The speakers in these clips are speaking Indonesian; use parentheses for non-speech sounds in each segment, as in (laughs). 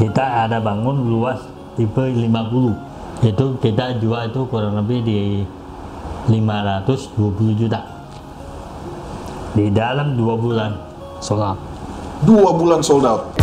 Kita ada bangun luas tipe 50 itu kita jual itu kurang lebih di 520 juta. Di dalam dua bulan. Solar Dua bulan sold out.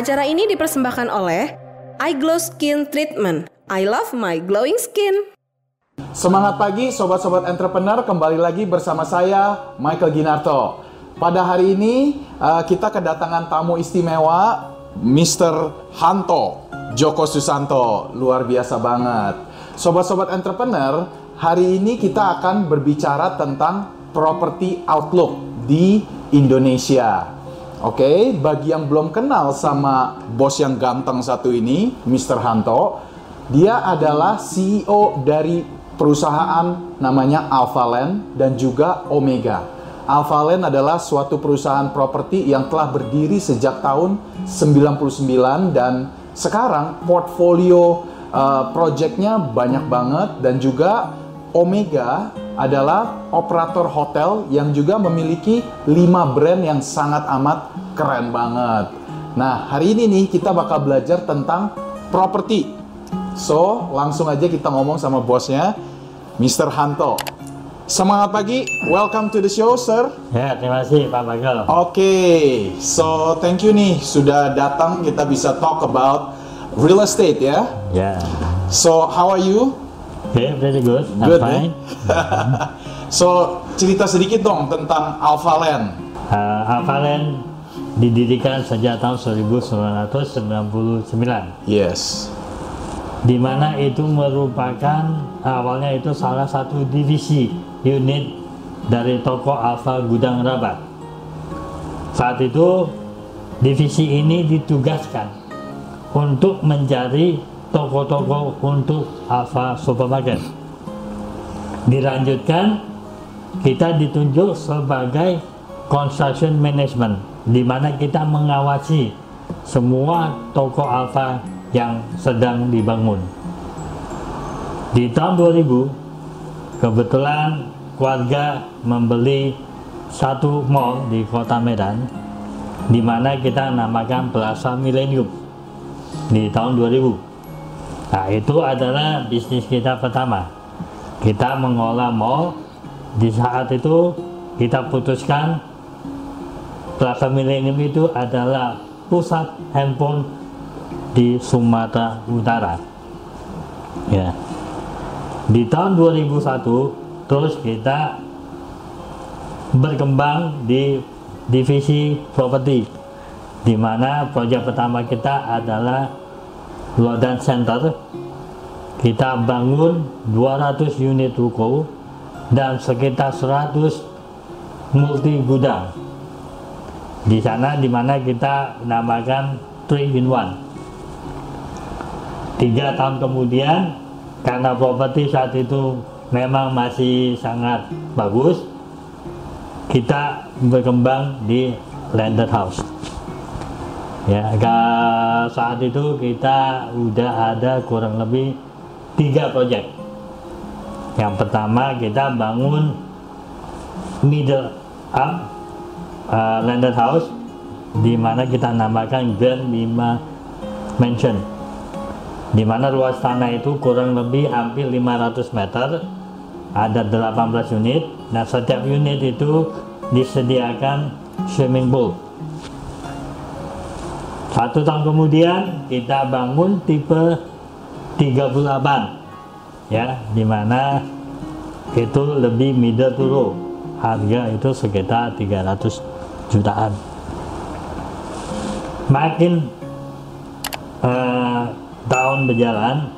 Acara ini dipersembahkan oleh I Glow Skin Treatment. I love my glowing skin. Semangat pagi sobat-sobat entrepreneur kembali lagi bersama saya Michael Ginarto. Pada hari ini uh, kita kedatangan tamu istimewa Mr. Hanto Joko Susanto. Luar biasa banget. Sobat-sobat entrepreneur, hari ini kita akan berbicara tentang property outlook di Indonesia. Oke, bagi yang belum kenal sama bos yang ganteng satu ini, Mr. Hanto, dia adalah CEO dari perusahaan namanya Alphaland dan juga Omega. Alphaland adalah suatu perusahaan properti yang telah berdiri sejak tahun 99 dan sekarang portfolio uh, projectnya banyak banget dan juga Omega adalah operator hotel yang juga memiliki 5 brand yang sangat amat keren banget. Nah, hari ini nih kita bakal belajar tentang properti. So, langsung aja kita ngomong sama bosnya, Mr. Hanto. Semangat pagi, welcome to the show, sir. ya terima kasih Pak Bagel Oke, so thank you nih sudah datang kita bisa talk about real estate ya. ya So, how are you? Oke very good I'm Good, fine ya? (laughs) so, cerita sedikit dong tentang Alpha Land. Uh, Alphaland didirikan sejak tahun 1999 Yes. di mana itu merupakan awalnya itu salah satu divisi unit dari toko Alfa Gudang Rabat. Saat itu divisi ini ditugaskan untuk mencari toko-toko untuk Alfa Supermarket. Dilanjutkan kita ditunjuk sebagai construction management di mana kita mengawasi semua toko Alfa yang sedang dibangun. Di tahun 2000, kebetulan keluarga membeli satu mall di kota Medan, di mana kita namakan Plaza Millennium di tahun 2000. Nah, itu adalah bisnis kita pertama. Kita mengolah mall. Di saat itu kita putuskan Plaza Millennium itu adalah pusat handphone di Sumatera Utara. Ya. Di tahun 2001 terus kita berkembang di divisi properti di mana proyek pertama kita adalah Lodan Center. Kita bangun 200 unit ruko dan sekitar 100 multi gudang. Di sana di mana kita namakan 3 in 1 tiga tahun kemudian karena properti saat itu memang masih sangat bagus kita berkembang di landed house ya ke- saat itu kita udah ada kurang lebih tiga proyek yang pertama kita bangun middle up uh, landed house di mana kita namakan Grand Lima Mansion. Di mana luas tanah itu kurang lebih hampir 500 meter ada 18 unit. Dan setiap unit itu disediakan swimming pool satu tahun kemudian kita bangun tipe 38 ya di mana itu lebih middle to low. Harga itu sekitar 300 jutaan. Makin eh, tahun berjalan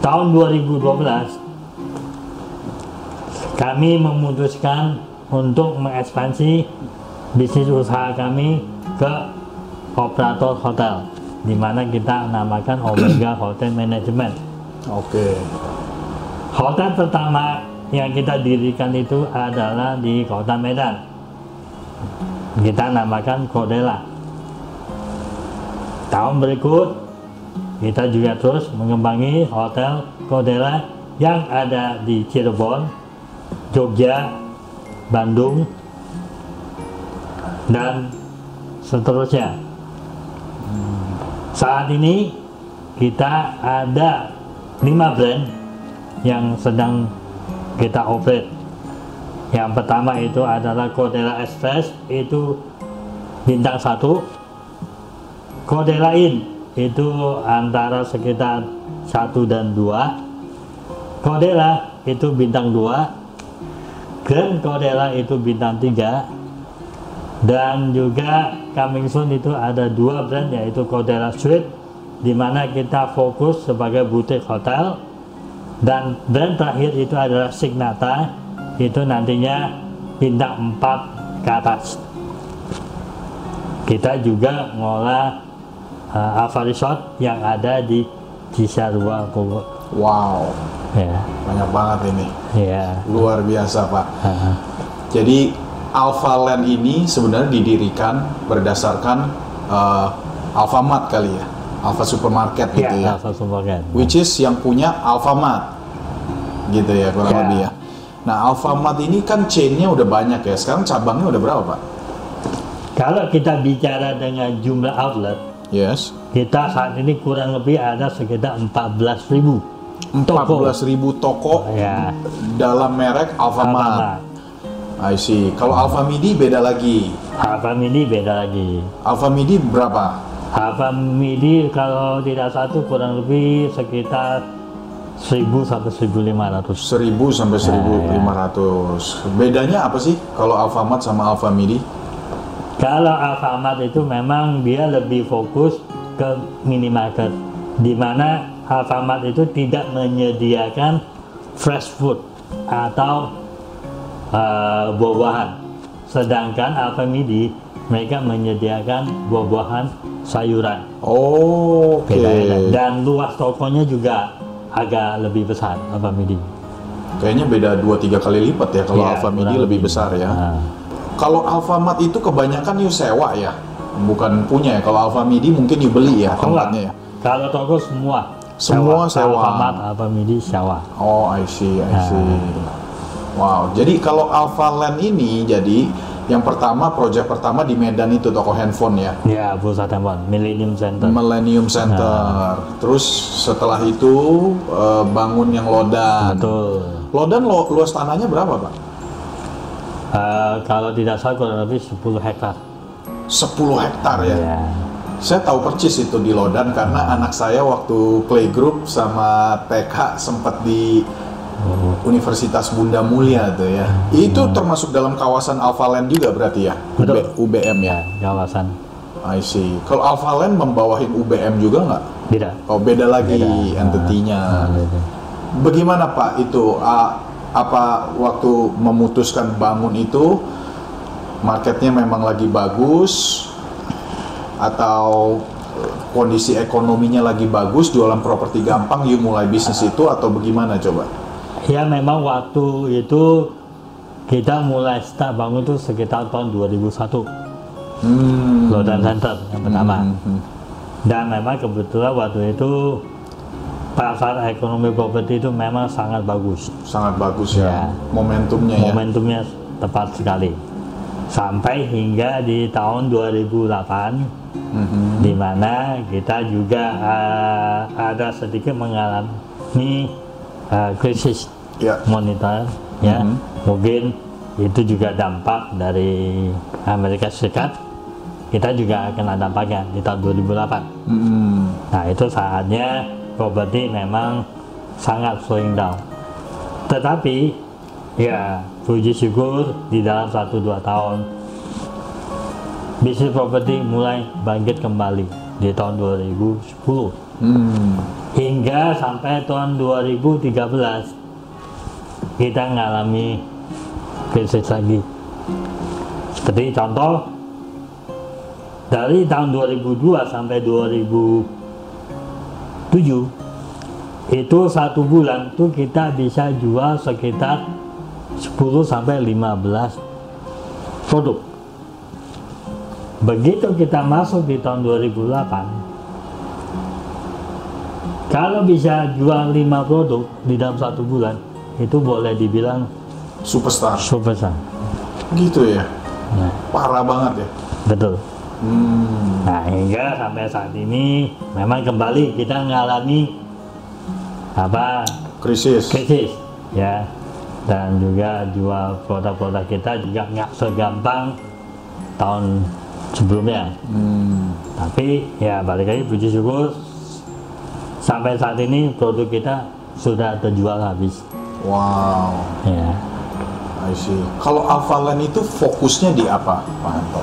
tahun 2012 kami memutuskan untuk mengekspansi bisnis usaha kami ke operator hotel di mana kita namakan Omega (clears throat) Hotel Management. Oke. Hotel pertama yang kita dirikan itu adalah di kota Medan. Kita namakan Kodela. Tahun berikut kita juga terus mengembangi hotel Kodela yang ada di Cirebon, Jogja, Bandung, dan seterusnya. Saat ini kita ada lima brand yang sedang kita operate. Yang pertama itu adalah Kodela Express itu bintang satu. Kodela Inn itu antara sekitar satu dan dua. Kodela itu bintang dua. Grand Kodela itu bintang tiga. Dan juga coming soon itu ada dua brand yaitu Kodela Suite di mana kita fokus sebagai butik hotel. Dan brand terakhir itu adalah Signata itu nantinya bintang 4 ke atas. Kita juga ngolah uh, Alfa Resort yang ada di Cisarua Bogor. Wow, ya. Banyak banget ini. ya. Luar biasa, Pak. uh, Jadi Alpha Land ini sebenarnya didirikan berdasarkan uh, Alfamart kali ya. Alpha Supermarket gitu ya. Alfa Supermarket Which is yang punya Alfamart. Gitu ya kurang Ya. lebih ya. Nah, Alfamart ini kan chainnya udah banyak ya. Sekarang cabangnya udah berapa, Pak? kalau kita bicara dengan jumlah outlet Yes. kita saat ini kurang lebih ada sekitar 14.000 Toko. 14.000 toko ya dalam merek Alfamart. Alfamart I see. Kalau Alfamidi beda lagi. Alfa Midi beda lagi Alfamidi berapa? Alfa Midi kalau tidak satu kurang lebih sekitar 1000 sampai 1500 1000 sampai 1500. Bedanya apa sih kalau Alfamart sama Alfamidi? Kalau Alfamart itu memang dia lebih fokus ke minimarket, di mana Alfamart itu tidak menyediakan fresh food atau uh, buah-buahan. Sedangkan Alfamidi mereka menyediakan buah-buahan sayuran. Oh, Oke. Beda-beda. Dan luas tokonya juga agak lebih besar Alfamidi. Kayaknya beda 2-3 kali lipat ya kalau Ya, Alfamidi lebih besar ya. Nah, Kalau Alfamart itu kebanyakan you sewa ya, bukan punya ya. Kalau Alfamidi mungkin you beli ya Oh, tempatnya ya. Kalau toko semua Semua sewa. Alfamart, Alfamidi sewa. Oh, I see, I Nah. Wow, jadi kalau Alpha Land ini jadi yang pertama proyek pertama di Medan itu toko handphone ya. Ya, pusat handphone Millennium Center. Millennium Center. Terus setelah itu eh, bangun yang Lodan. Betul. Lodan lo, luas tanahnya berapa, Pak? Eh, kalau tidak salah kurang lebih 10 hektar. 10 hektar ya. Ya. Saya tahu persis itu di Lodan karena anak saya waktu playgroup sama TK sempat di Universitas Bunda Mulia tuh ya. Itu termasuk dalam kawasan Alpha Land juga berarti ya? Betul. UB- UBM ya. Ya, kawasan. I see. Kalau Alpha Land membawahin UBM juga nggak? Tidak. Oh beda lagi Beda. entitinya. Ah, beda. Bagaimana Pak itu? ah, apa waktu memutuskan bangun itu marketnya memang lagi bagus atau eh, kondisi ekonominya lagi bagus, jualan properti gampang, you mulai bisnis itu atau bagaimana coba? Ya memang waktu itu kita mulai start bangun itu sekitar tahun 2001 Hmm. Lodan Center yang pertama. Hmm. Dan memang kebetulan waktu itu pasar ekonomi properti itu memang sangat bagus. Sangat bagus ya, Ya. momentumnya ya. Momentumnya tepat sekali. Sampai hingga di tahun 2008 Mhm. di mana kita juga eh, ada sedikit mengalami eh, krisis Ya. moneter ya Mhm. mungkin itu juga dampak dari Amerika Serikat kita juga kena dampaknya di tahun 2008 Hmm. nah itu saatnya properti memang sangat slowing down Tetapi ya puji syukur di dalam satu dua tahun bisnis properti mulai bangkit kembali di tahun 2010 Hmm. hingga sampai tahun 2013 kita mengalami krisis lagi. Seperti contoh dari tahun 2002 sampai 2007 itu satu bulan tuh kita bisa jual sekitar 10 sampai 15 produk. Begitu kita masuk di tahun 2008 kalau bisa jual 5 produk di dalam satu bulan itu boleh dibilang Superstar. superstar. Gitu ya. Nah, Parah banget ya. betul. Hmm. Nah, hingga sampai saat ini memang kembali kita mengalami apa Krisis. krisis ya dan juga jual produk-produk kita juga nggak segampang tahun sebelumnya. Hmm. Tapi ya balik lagi puji syukur sampai saat ini produk kita sudah terjual habis. Wow. Ya. I see. Kalau Alphaland itu fokusnya di apa, Pak Hanto?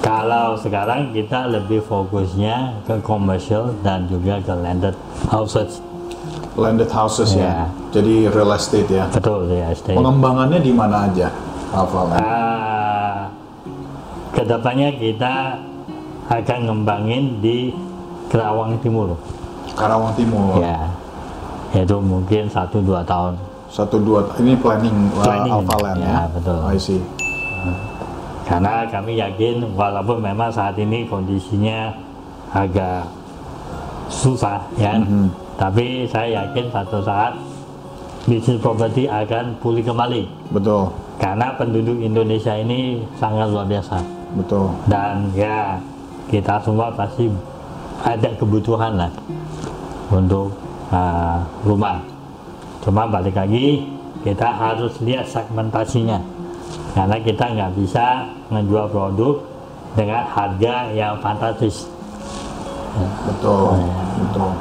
Kalau sekarang kita lebih fokusnya ke commercial dan juga ke landed houses. Landed houses ya. Ya. Jadi real estate ya. Betul ya, stay. Pengembangannya di mana aja, Alphaland? Ah, ke depannya kita akan ngembangin di Kerawang Timur. Karawang Timur. Ya. Itu mungkin satu dua tahun. Satu dua. Ini planning, uh, Planning. Alphaland Ya, ya. betul. I see. Karena kami yakin walaupun memang saat ini kondisinya agak susah ya, Mhm. tapi saya yakin satu saat bisnis properti akan pulih kembali. Betul. Karena penduduk Indonesia ini sangat luar biasa Betul. dan ya kita semua pasti ada kebutuhan lah untuk uh, rumah. Cuma balik lagi kita harus lihat segmentasinya karena kita nggak bisa menjual produk dengan harga yang fantastis. Betul. Iya. Betul.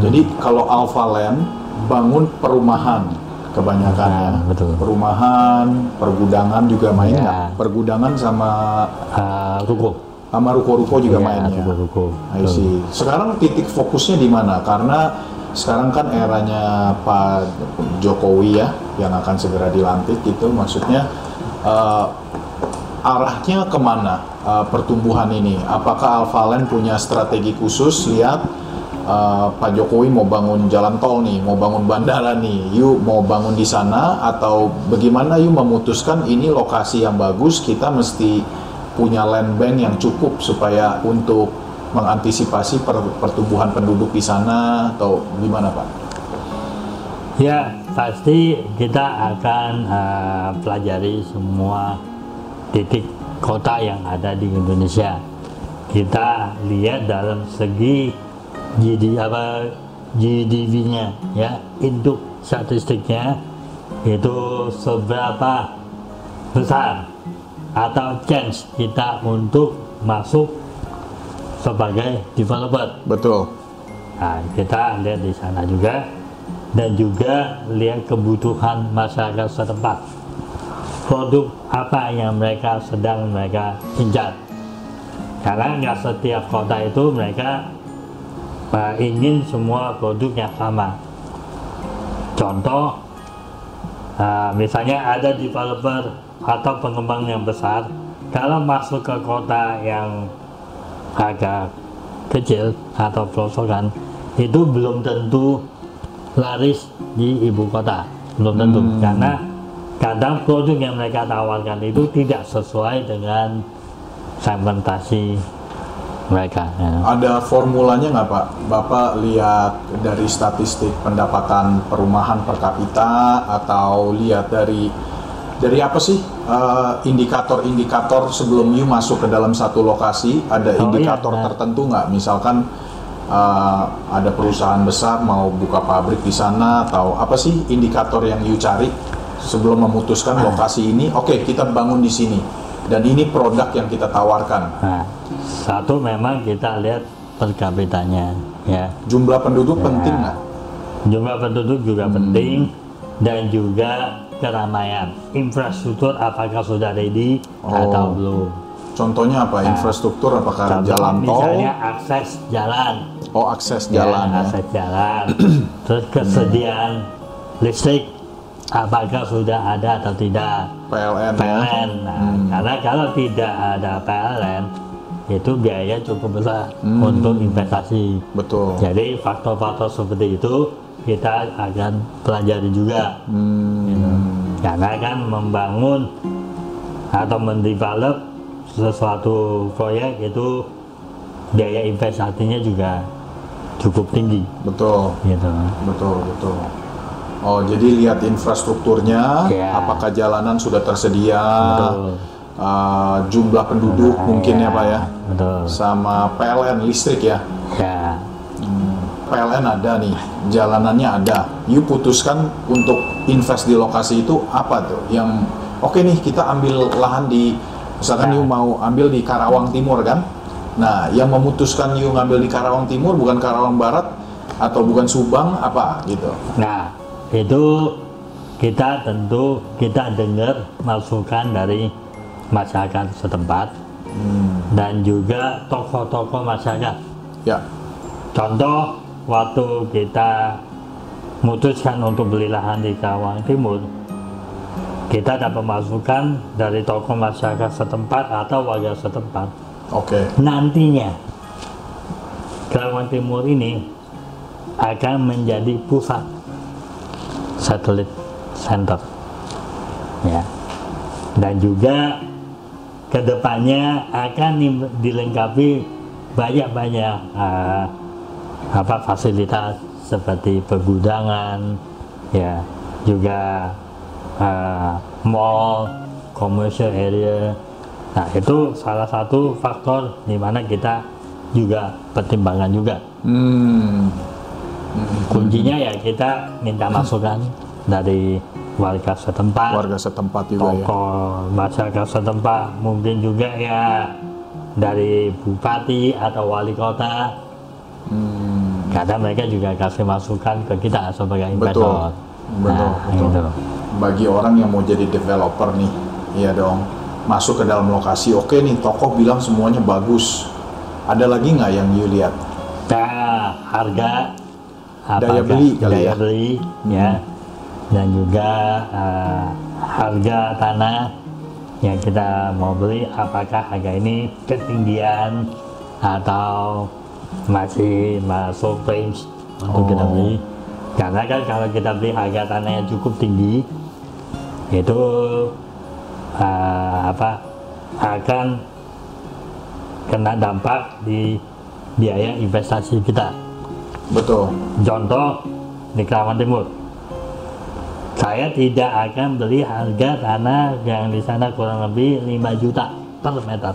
Jadi kalau Alphaland bangun perumahan kebanyakan ya. Nah, betul. Perumahan, pergudangan juga main Ya. Pergudangan sama Uh, ruko. Sama ruko-ruko juga Ya, main ya. ruko-ruko. I see. Sekarang titik fokusnya di mana? Karena sekarang kan eranya Pak Jokowi ya yang akan segera dilantik itu maksudnya eh, arahnya ke mana eh, pertumbuhan ini? Apakah Alphaland punya strategi khusus? Lihat eh, Pak Jokowi mau bangun jalan tol nih, mau bangun bandara nih, yuk mau bangun di sana atau bagaimana yuk memutuskan ini lokasi yang bagus kita mesti punya land bank yang cukup supaya untuk mengantisipasi per- pertumbuhan penduduk di sana atau gimana Pak? Ya, pasti kita akan uh, pelajari semua titik kota yang ada di Indonesia. Kita lihat dalam segi GD apa GDP-nya ya, induk statistiknya itu seberapa besar atau chance kita untuk masuk sebagai developer. Betul. Nah, kita lihat di sana juga dan juga lihat kebutuhan masyarakat setempat. Produk apa yang mereka sedang mereka incar. Karena nggak setiap kota itu mereka uh, ingin semua produk yang sama. Contoh, uh, misalnya ada developer atau pengembang yang besar, kalau masuk ke kota yang agak kecil atau pelosokan itu belum tentu laris di ibu kota belum tentu Hmm. karena kadang produk yang mereka tawarkan itu tidak sesuai dengan segmentasi mereka ya. Ada formulanya nggak Pak? Bapak lihat dari statistik pendapatan perumahan per kapita atau lihat dari dari apa sih eh, indikator-indikator sebelum you masuk ke dalam satu lokasi? Ada Oh, indikator iya, tertentu nggak? Misalkan eh, ada perusahaan besar mau buka pabrik di sana atau apa sih indikator yang you cari sebelum memutuskan Ah. lokasi ini? Oke, kita bangun di sini dan ini produk yang kita tawarkan. Nah, satu memang kita lihat per kapitanya ya Jumlah penduduk Ya. penting nggak? Jumlah penduduk juga penting dan juga keramaian. Infrastruktur apakah sudah ready atau Oh. belum? Contohnya apa? Infrastruktur apakah Contoh jalan tol? misalnya akses jalan. Oh, akses Ya, jalan ya. akses jalan. (clears throat) Terus kesediaan listrik apakah sudah ada atau tidak? PLN ya. PLN. Nah, Hmm. karena kalau tidak ada PLN itu biaya cukup besar Hmm. untuk investasi. Betul. Jadi faktor-faktor seperti itu kita akan pelajari juga. Hmm. Karena kan membangun atau mendevelop sesuatu proyek itu biaya investasinya juga cukup tinggi Betul. gitu. Betul, betul. Oh, jadi lihat infrastrukturnya, Ya. apakah jalanan sudah tersedia, Betul. uh, jumlah penduduk mungkin ya Pak ya, Betul. sama PLN listrik ya. Ya. PLN ada nih, jalanannya ada. You putuskan untuk invest di lokasi itu apa tuh? Yang oke nih kita ambil lahan di, misalkan Ya. you mau ambil di Karawang Timur kan? Nah, yang memutuskan you ngambil di Karawang Timur bukan Karawang Barat atau bukan Subang apa gitu? Nah, itu kita tentu kita dengar masukan dari masyarakat setempat dan juga tokoh-tokoh masyarakat. Ya, Contoh waktu kita memutuskan untuk beli lahan di Karawang Timur, kita dapat masukan dari tokoh masyarakat setempat atau warga setempat. oke. Nantinya Karawang Timur ini akan menjadi pusat satelit center, ya, dan juga ke depannya akan dilengkapi banyak-banyak uh, apa fasilitas seperti pergudangan, ya, juga uh, mall, commercial area. Nah itu salah satu faktor di mana kita juga pertimbangan juga. Hmm, Kuncinya ya kita minta masukan dari warga setempat, warga setempat juga ya. tokoh masyarakat setempat, mungkin juga ya dari bupati atau wali kota. Hmm, Kadang mereka juga kasih masukan ke kita sebagai Betul. investor. Betul, Nah, betul. gitu. bagi orang yang mau jadi developer nih, iya dong. Masuk ke dalam lokasi, oke nih tokoh bilang semuanya bagus. Ada lagi nggak yang you lihat? Nah, harga Daya beli kali daya ya? beli, ya dan juga eh, harga tanah yang kita mau beli apakah harga ini ketinggian atau masih masuk range untuk kita Oh. beli karena kan kalau kita beli harga tanah yang cukup tinggi itu eh, apa akan kena dampak di biaya investasi kita Betul. Contoh di Karawang Timur. Saya tidak akan beli harga tanah yang di sana kurang lebih 5 juta per meter.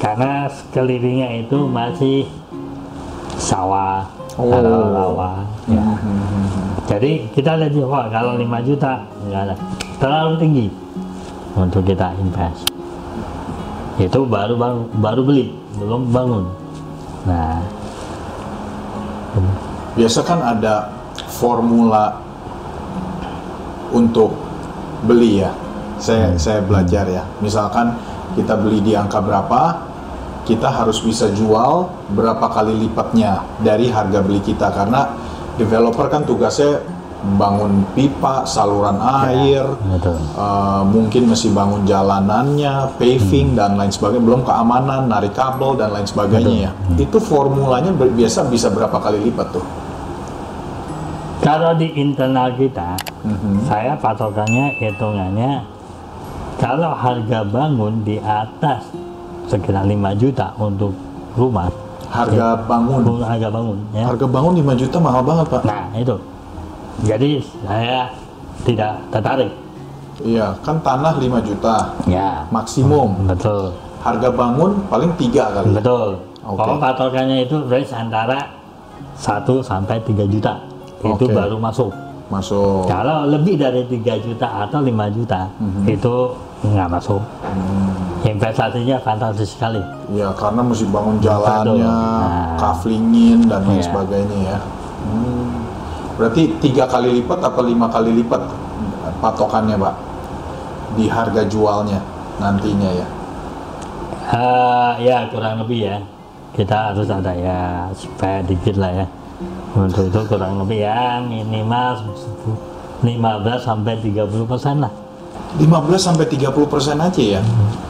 Karena sekelilingnya itu masih sawah Oh. atau rawa. Ya. Jadi kita lihat wah kalau 5 juta enggak ada. Terlalu tinggi untuk kita invest. Itu baru baru, baru beli, belum bangun. Nah, Biasa kan ada formula untuk beli ya. Saya saya belajar ya. Misalkan kita beli di angka berapa, kita harus bisa jual berapa kali lipatnya dari harga beli kita karena developer kan tugasnya bangun pipa, saluran air, betul. Uh, mungkin mesti bangun jalanannya, paving dan lain sebagainya, belum keamanan, narik kabel dan lain sebagainya ya. Itu formulanya biasa bisa berapa kali lipat tuh? Kalau di internal kita, Mhm. saya patokannya hitungannya kalau harga bangun di atas sekitar 5 juta untuk rumah, Harga bangun, untuk harga bangun ya. harga bangun 5 juta mahal banget pak. Nah, itu. Jadi saya tidak tertarik. Iya, kan tanah 5 juta Ya, maksimum. betul. Harga bangun paling tiga kali. Betul. Oke. Kalau patokannya itu range antara 1 sampai 3 juta. Itu Oke. baru masuk. Masuk. Kalau lebih dari 3 juta atau 5 juta, Mhm. itu nggak masuk. Hmm. Investasinya fantastis sekali. Iya, karena mesti bangun jalannya, Nah. kaflingin dan lain Iya. sebagainya ya. Hmm. Berarti tiga kali lipat atau lima kali lipat patokannya, Pak? Di harga jualnya nantinya ya. Ah, ya kurang lebih ya. Kita harus ada ya supaya dikit lah ya. Untuk itu kurang lebih ya minimal 15 sampai 30 persen lah. 15 sampai 30 persen aja ya.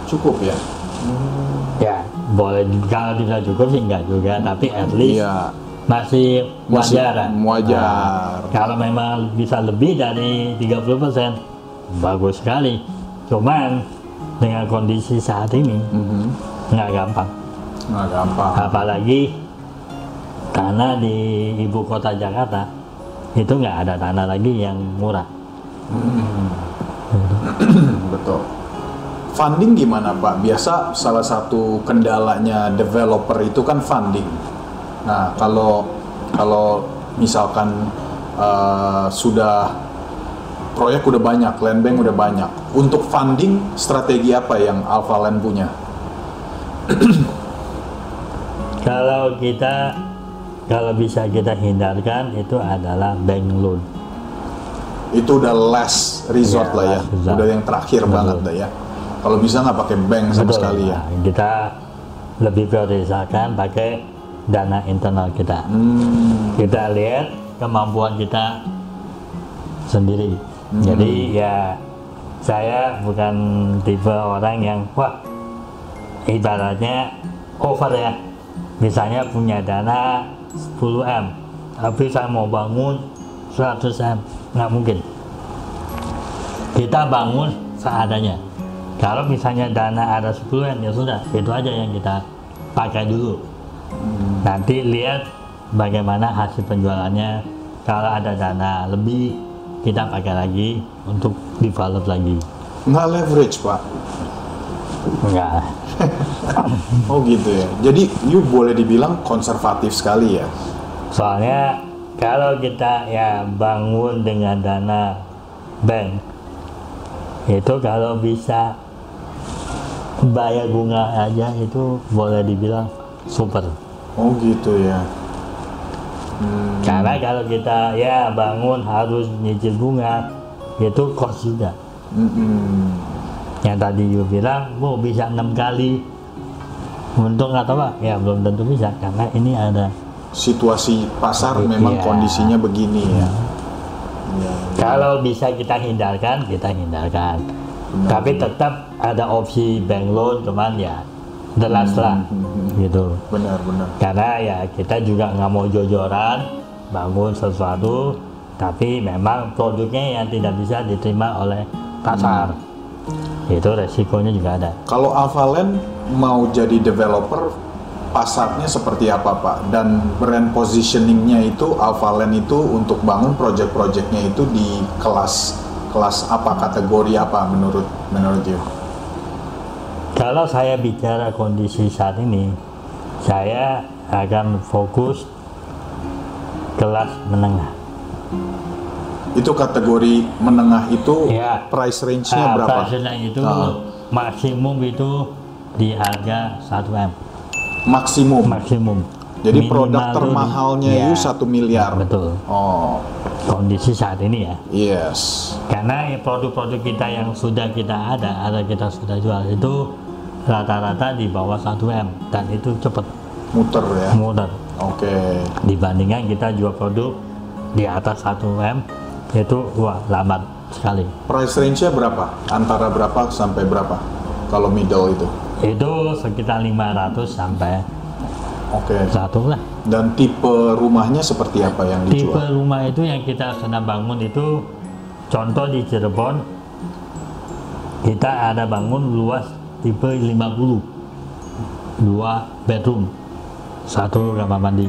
Cukup ya. Ya boleh kalau tidak cukup sih enggak juga, tapi at least Iya. masih Masih wajar. kan? wajar. Nah, kalau memang bisa lebih dari 30 persen, bagus sekali. Cuman dengan kondisi saat ini Mhm. nggak gampang. Nggak gampang. apalagi tanah di ibu kota Jakarta itu nggak ada tanah lagi yang murah (clears throat) Betul. Funding gimana Pak? Biasa salah satu kendalanya developer itu kan funding. Nah kalau kalau misalkan eh, sudah proyek udah banyak, land bank udah banyak. Untuk funding strategi apa yang Alpha Land punya? kalau kita kalau bisa kita hindarkan itu adalah bank loan Itu udah last resort Iya, lah ya, resort. udah yang terakhir Betul. banget lah ya. Kalau bisa nggak pakai bank sama Betul. sekali ya. Nah, kita lebih prioritaskan pakai dana internal kita Hmm, kita lihat kemampuan kita sendiri. Hmm. Jadi ya saya bukan tipe orang yang wah ibaratnya over ya. Misalnya punya dana 10 m, tapi saya mau bangun 100 m, nggak mungkin. Kita bangun seadanya. Kalau misalnya dana ada 10 m ya sudah, itu aja yang kita pakai dulu. Nanti lihat bagaimana hasil penjualannya. Kalau ada dana lebih, kita pakai lagi untuk develop lagi. nggak leverage Pak. Enggak. (laughs) Oh gitu ya. Jadi you boleh dibilang konservatif sekali ya. Soalnya kalau kita ya bangun dengan dana bank, itu kalau bisa bayar bunga aja itu boleh dibilang super. Oh gitu ya. Hmm, Karena kalau kita ya bangun harus nyicil bunga, itu cost juga. mm-mm. yang tadi you bilang oh bisa enam kali untung atau apa ya belum tentu bisa karena ini ada Situasi pasar memang Iya. kondisinya begini ya. Iya. kalau bisa kita hindarkan kita hindarkan Benar. tapi tetap ada opsi bank loan cuman ya jelas lah Hmm, gitu Benar-benar. karena ya kita juga nggak mau jojoran bangun sesuatu tapi memang produknya yang tidak bisa diterima oleh pasar itu resikonya juga ada Kalau Alphaland mau jadi developer, pasarnya seperti apa Pak? Dan brand positioningnya itu Alphaland itu untuk bangun project-projectnya itu di kelas kelas apa kategori apa menurut menurut you? Kalau saya bicara kondisi saat ini, saya akan fokus kelas menengah. Itu kategori menengah itu Ya. price range-nya Ah, berapa? price-nya itu Ah. maksimum itu di harga 1 m, Maksimum. maksimum. Jadi Minimal produk termahalnya Ya, itu satu miliar. Betul. Oh, Kondisi saat ini ya. yes. Karena ya produk-produk kita yang sudah kita ada, ada kita sudah jual itu rata-rata di bawah 1 m dan itu cepat Muter ya. mudah. Oke. dibandingkan kita jual produk di atas 1 m itu wah lambat sekali Price range-nya berapa? Antara berapa sampai berapa? Kalau middle itu. Itu sekitar 500 sampai Oke. satu lah Dan tipe rumahnya seperti apa yang tipe dijual? rumah itu yang kita sedang bangun itu contoh di Cirebon kita ada bangun luas tipe 50 dua bedroom satu kamar mandi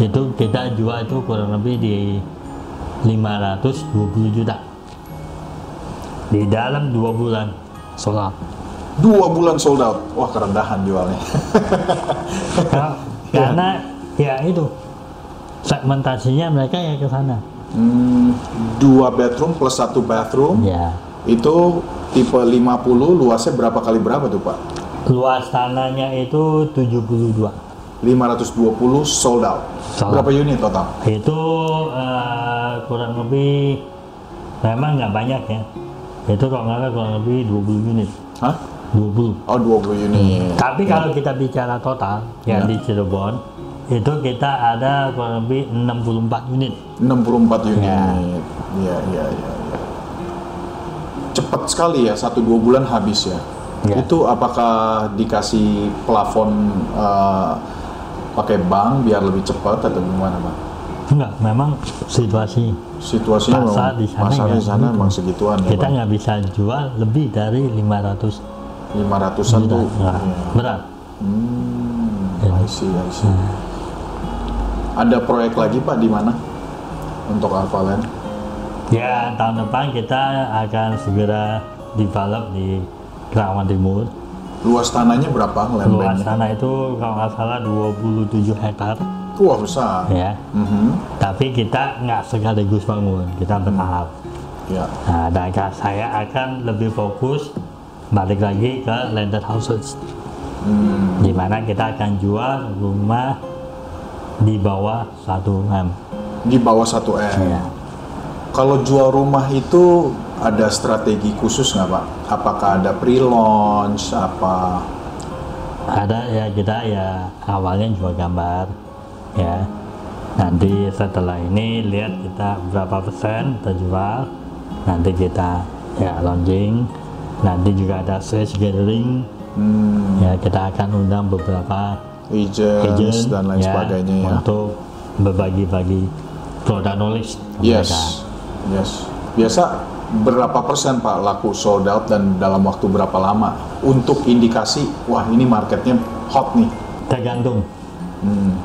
itu kita jual itu kurang lebih di 520 juta di dalam dua bulan solar Dua bulan sold out. Wah kerendahan jualnya. (laughs) Kar- karena ya itu segmentasinya mereka ya ke sana Hmm, dua bedroom plus satu bathroom. ya Itu tipe 50 luasnya berapa kali berapa tuh Pak? luas tanahnya itu 72 72 520 sold out. Sold Berapa unit total? Itu eh, kurang lebih memang nggak banyak ya. Itu kalau nggak kurang lebih 20 unit. Hah? 20. Oh 20 unit. Tapi kalau kita bicara total yang Ya. di Cirebon itu kita ada kurang lebih 64 unit. 64 unit. Ya. Iya, iya, iya. Ya. Cepat sekali ya, satu dua bulan habis ya. Ya. Itu apakah dikasih plafon eh, pakai bank biar lebih cepat atau gimana, Pak? Enggak, memang situasi Situasinya Pasar memang- di sana pasar ya di sana gitu. emang segituan ya, kita nggak bisa jual lebih dari 500 500-an juta. tuh. Nah, Iya. berat. Hmm, Ya. I see, I see. Ada proyek lagi Pak di mana untuk Alphaland? Ya tahun depan kita akan segera develop di Kerawang Timur. Luas tanahnya berapa land Luas sana itu kalau nggak salah 27 hektar Wah besar. ya. Mhm. Tapi kita nggak sekaligus bangun, kita bertahap. Ya. Nah, dan saya akan lebih fokus balik lagi ke landed houses, Hmm. di mana kita akan jual rumah di bawah 1 m. Di bawah 1 m. Ya. Kalau jual rumah itu ada strategi khusus nggak Pak? Apakah ada pre-launch? Apa? Ada ya kita ya awalnya jual gambar, ya. Nanti setelah ini lihat kita berapa persen terjual, nanti kita ya launching. Nanti juga ada sales gathering, Hmm, ya kita akan undang beberapa agents agent dan lain ya, sebagainya ya. untuk berbagi-bagi produk knowledge Yes, mereka. yes. Biasa berapa persen Pak laku sold out dan dalam waktu berapa lama? Untuk indikasi, wah ini marketnya hot nih. Tergantung Hmm.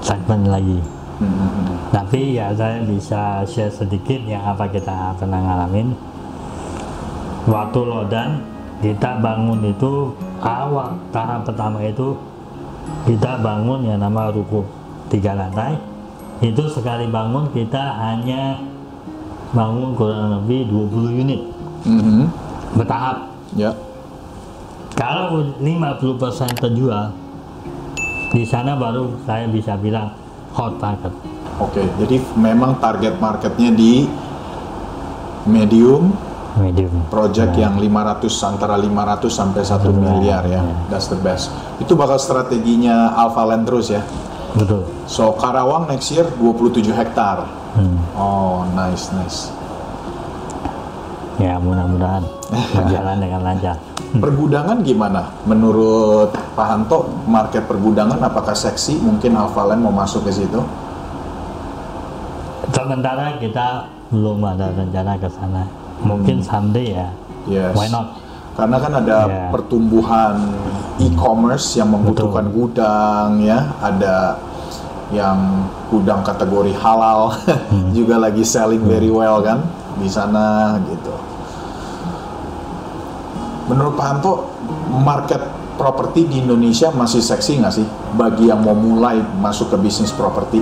segmen lagi. Hmm, hmm, hmm. Tapi ya saya bisa share sedikit yang apa kita pernah ngalamin. Waktu lodan kita bangun itu awal tahap pertama itu kita bangun yang nama ruko tiga lantai. Itu sekali bangun kita hanya bangun kurang lebih 20 unit Mhm. bertahap. Ya. Kalau 50% terjual, di sana baru saya bisa bilang hot market. Oke, jadi memang target marketnya di medium Medium. project yang 500 antara 500 sampai 1 Betul. miliar ya. Ya. That's the best. Itu bakal strateginya Alphaland terus ya. Betul. So Karawang next year 27 hektar. Hmm. Oh, nice nice. Ya mudah-mudahan berjalan dengan lancar. (laughs) Pergudangan gimana? Menurut Pak Hanto, market pergudangan apakah seksi? Mungkin Alphaland mau masuk ke situ? Sementara kita belum ada rencana ke sana. Mungkin someday ya. Yes. Why not? Karena kan ada Ya. pertumbuhan e-commerce yang membutuhkan gudang ya, ada yang gudang kategori halal (laughs) juga lagi selling very well kan di sana gitu. Menurut Pak Hanto, market properti di Indonesia masih seksi nggak sih bagi yang mau mulai masuk ke bisnis properti?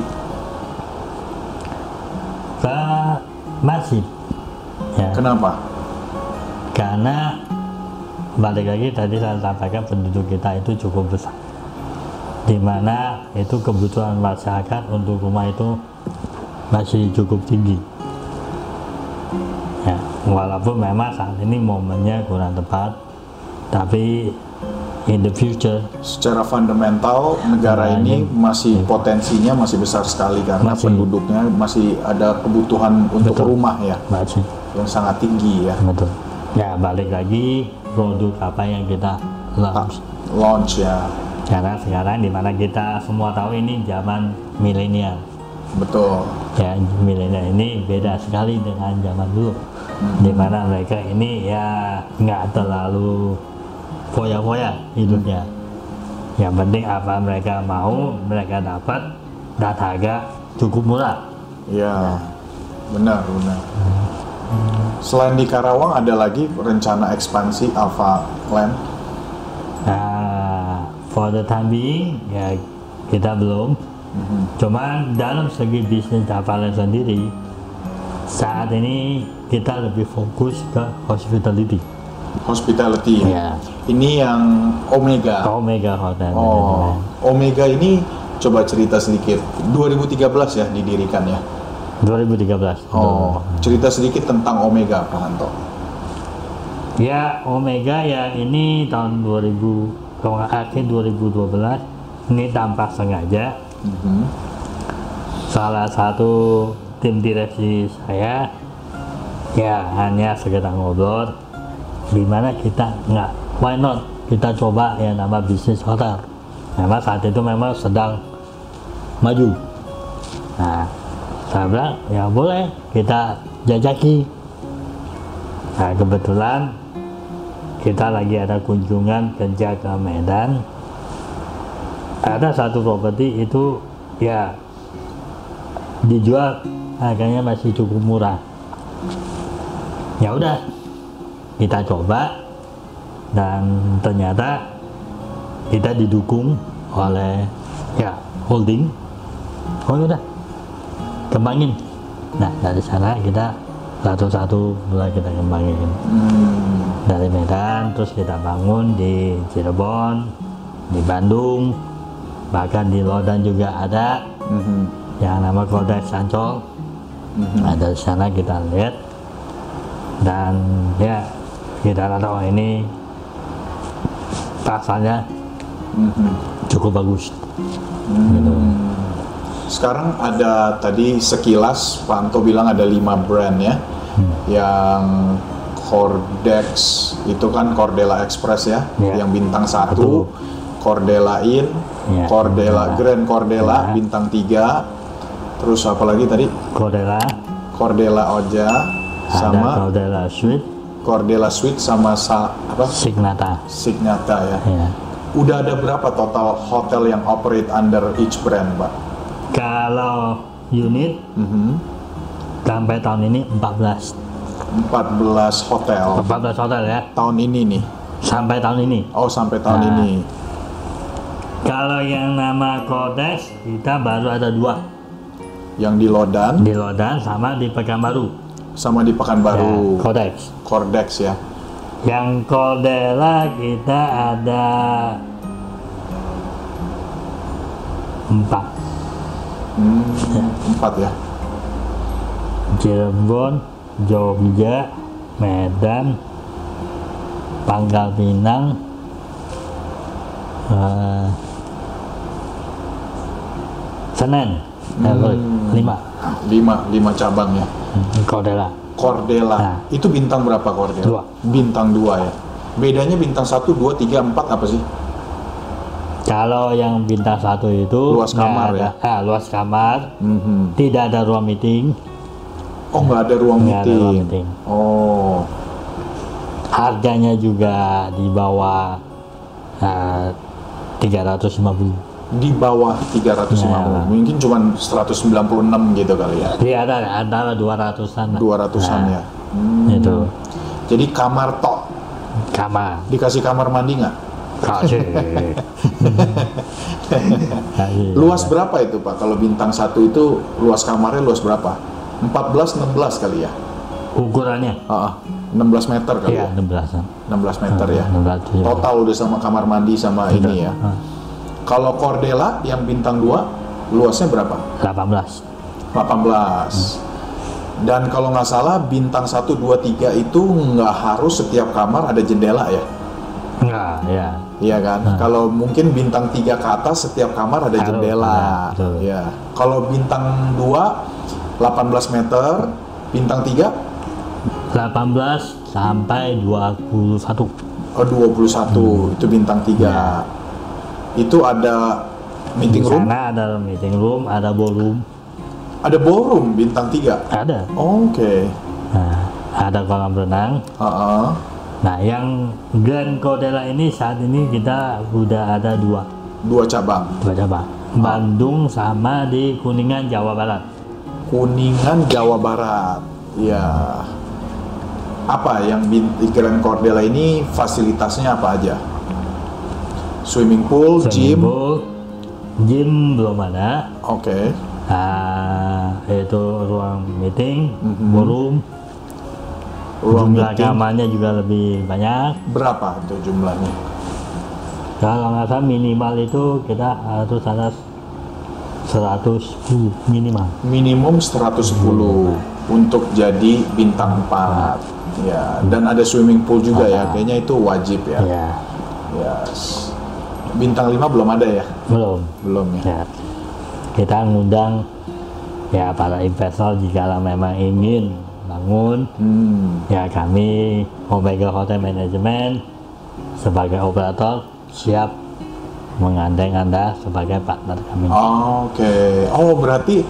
Masih. Ya. Kenapa? Karena balik lagi tadi saya sampaikan penduduk kita itu cukup besar. Di mana itu kebutuhan masyarakat untuk rumah itu masih cukup tinggi. Ya, walaupun memang saat ini momennya kurang tepat, tapi in the future Secara fundamental negara Nah, ini ini- masih potensinya masih besar sekali karena Masih. penduduknya masih ada kebutuhan untuk Betul. rumah ya masih yang sangat tinggi ya. betul. Ya balik lagi produk apa yang kita launch. Launch ya, Karena sekarang di mana kita semua tahu ini zaman milenial. betul. Ya milenial ini beda sekali dengan zaman dulu. Di mana mereka ini ya nggak terlalu foya-foya hidupnya. Yang penting apa mereka mau mereka dapat dan harga cukup murah. Ya, benar benar. Selain di Karawang ada lagi rencana ekspansi Alpha Land. Nah, for the time being ya kita belum. Cuma dalam segi bisnis Davalen sendiri saat ini kita lebih fokus ke hospitality. Hospitality. Ya. Ini yang Omega. Omega Hotel. Oh, Omega ini coba cerita sedikit. 2013 ya didirikan ya. 2013. Oh, cerita sedikit tentang Omega, Pak Hanto. Ya, Omega ya ini tahun 2000 kalau nggak akhir 2012 ini tanpa sengaja Mhm. salah satu tim direksi saya ya hanya sekedar ngobrol gimana kita nggak why not kita coba yang nama bisnis hotel memang saat itu memang sedang maju nah saya bilang ya boleh kita jajaki. Nah kebetulan kita lagi ada kunjungan kerja ke Medan. Ada satu properti itu ya dijual harganya masih cukup murah. Ya udah kita coba dan ternyata kita didukung oleh ya holding. Oh ya udah kembangin. Nah dari sana kita satu-satu mulai kita kembangin. Hmm, dari Medan terus kita bangun di Cirebon di Bandung bahkan di Lodan juga ada. Mhm, yang nama Kodex Ancol mhm. nah dari sana kita lihat. Dan ya kita rasa oh ini rasanya Mhm. cukup bagus. Gitu. Sekarang ada tadi sekilas Pak Anto bilang ada lima brand ya, yang Cordex itu kan Cordela Express ya, Ya. yang bintang Betul. satu, Cordela In, Ya, Cordela Cordela. Grand Cordela Ya. bintang tiga, terus apa lagi tadi Cordela Cordela Oja ada sama Cordela Suite Cordela Suite sama sa, apa Signata Signata ya. ya. Udah ada berapa total hotel yang operate under each brand, Pak? Kalau unit Mhm. sampai tahun ini 14 14 hotel 14 hotel ya tahun ini nih. sampai tahun ini Oh sampai tahun Nah. ini. kalau yang nama Kodex kita baru ada dua Yang di Lodan di Lodan sama di Pekanbaru sama di ya, Pekanbaru. Kodex Cordex ya. yang Cordela kita ada empat Hmm, empat ya. Cirebon, Jogja, Medan, Pangkal Pinang, eh, Senen, eh, sorry, lima Lima, lima cabang ya. Cordela. Cordela. Nah. Itu bintang berapa Cordela? Dua. Bintang dua ya. Bedanya bintang satu, dua, tiga, empat apa sih? Kalau yang bintang satu itu Luas kamar ada- ah, luas kamar, Mhm. tidak ada ruang meeting, Oh nggak ada ruang nggak ada meeting. ruang meeting. Oh, Harganya juga di bawah ah, 350. di bawah 350. Nah. Mungkin cuma 196 gitu kali ya. Iya ada antara 200-an. lah. 200-an Nah, ya. Hmm. Itu Jadi kamar tok. kamar. Dikasih kamar mandi nggak? (laughs) Luas berapa itu Pak? Kalau bintang satu itu luas kamarnya luas berapa? 14, 16 kali ya? Ukurannya? Ah, ah. 16 meter kali Iya, ya? 16-an. 16 meter ya? 16 ya. Total udah sama kamar mandi sama ini ya. Ah, Kalau Cordela yang bintang 2 luasnya berapa? 18. 18. Dan kalau nggak salah bintang 1, 2, 3 itu nggak harus setiap kamar ada jendela ya? Enggak, ya. Iya kan? Kalau mungkin bintang 3 ke atas setiap kamar ada jendela. ya, betul. Ya. Kalau bintang 2 18 meter, bintang 3 18 sampai 21. oh 21 itu bintang 3. Itu ada meeting Di room, sana ada meeting room, ada ballroom, ada ballroom bintang 3. ada. Oke. Nah, ada kolam renang. Heeh. Nah, yang Grand Cordela ini saat ini kita udah ada dua, Dua cabang. dua cabang. Bandung sama di Kuningan Jawa Barat. Kuningan Jawa Barat. Ya. Apa yang di Grand Cordela ini fasilitasnya apa aja? Swimming pool, Swimming gym. pool, gym belum ada. Oke. Ah, itu ruang meeting, Mhm. ballroom, Ruang jumlah meeting. kamarnya juga lebih banyak Berapa itu jumlahnya? kalau nggak salah minimal itu kita harus ada 110 minimal Minimum 110 untuk jadi bintang 4. Ya, dan ada swimming pool juga ya. Kayaknya itu wajib ya. ya Yes. Bintang 5 belum ada ya? belum Belum ya. ya kita ngundang ya para investor jika memang ingin bangun Hmm. ya kami Omega Hotel Management sebagai operator siap menggandeng anda sebagai partner kami Oke. Oh, berarti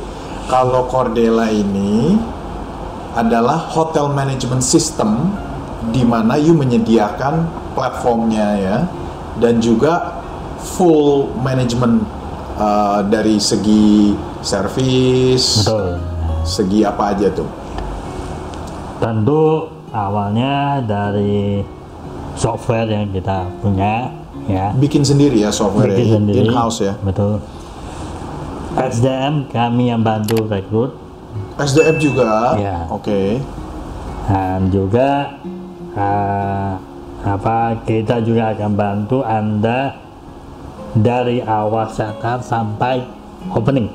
kalau Cordela ini adalah hotel management system di mana you menyediakan platformnya ya dan juga full management uh, dari segi service, betul segi apa aja tuh. Tentu awalnya dari software yang kita punya ya Bikin sendiri ya software bikin sendiri in house ya. betul SDM kami yang bantu rekrut SDM juga. Ya. Oke. dan juga eh, apa kita juga akan bantu anda dari awal setup sampai opening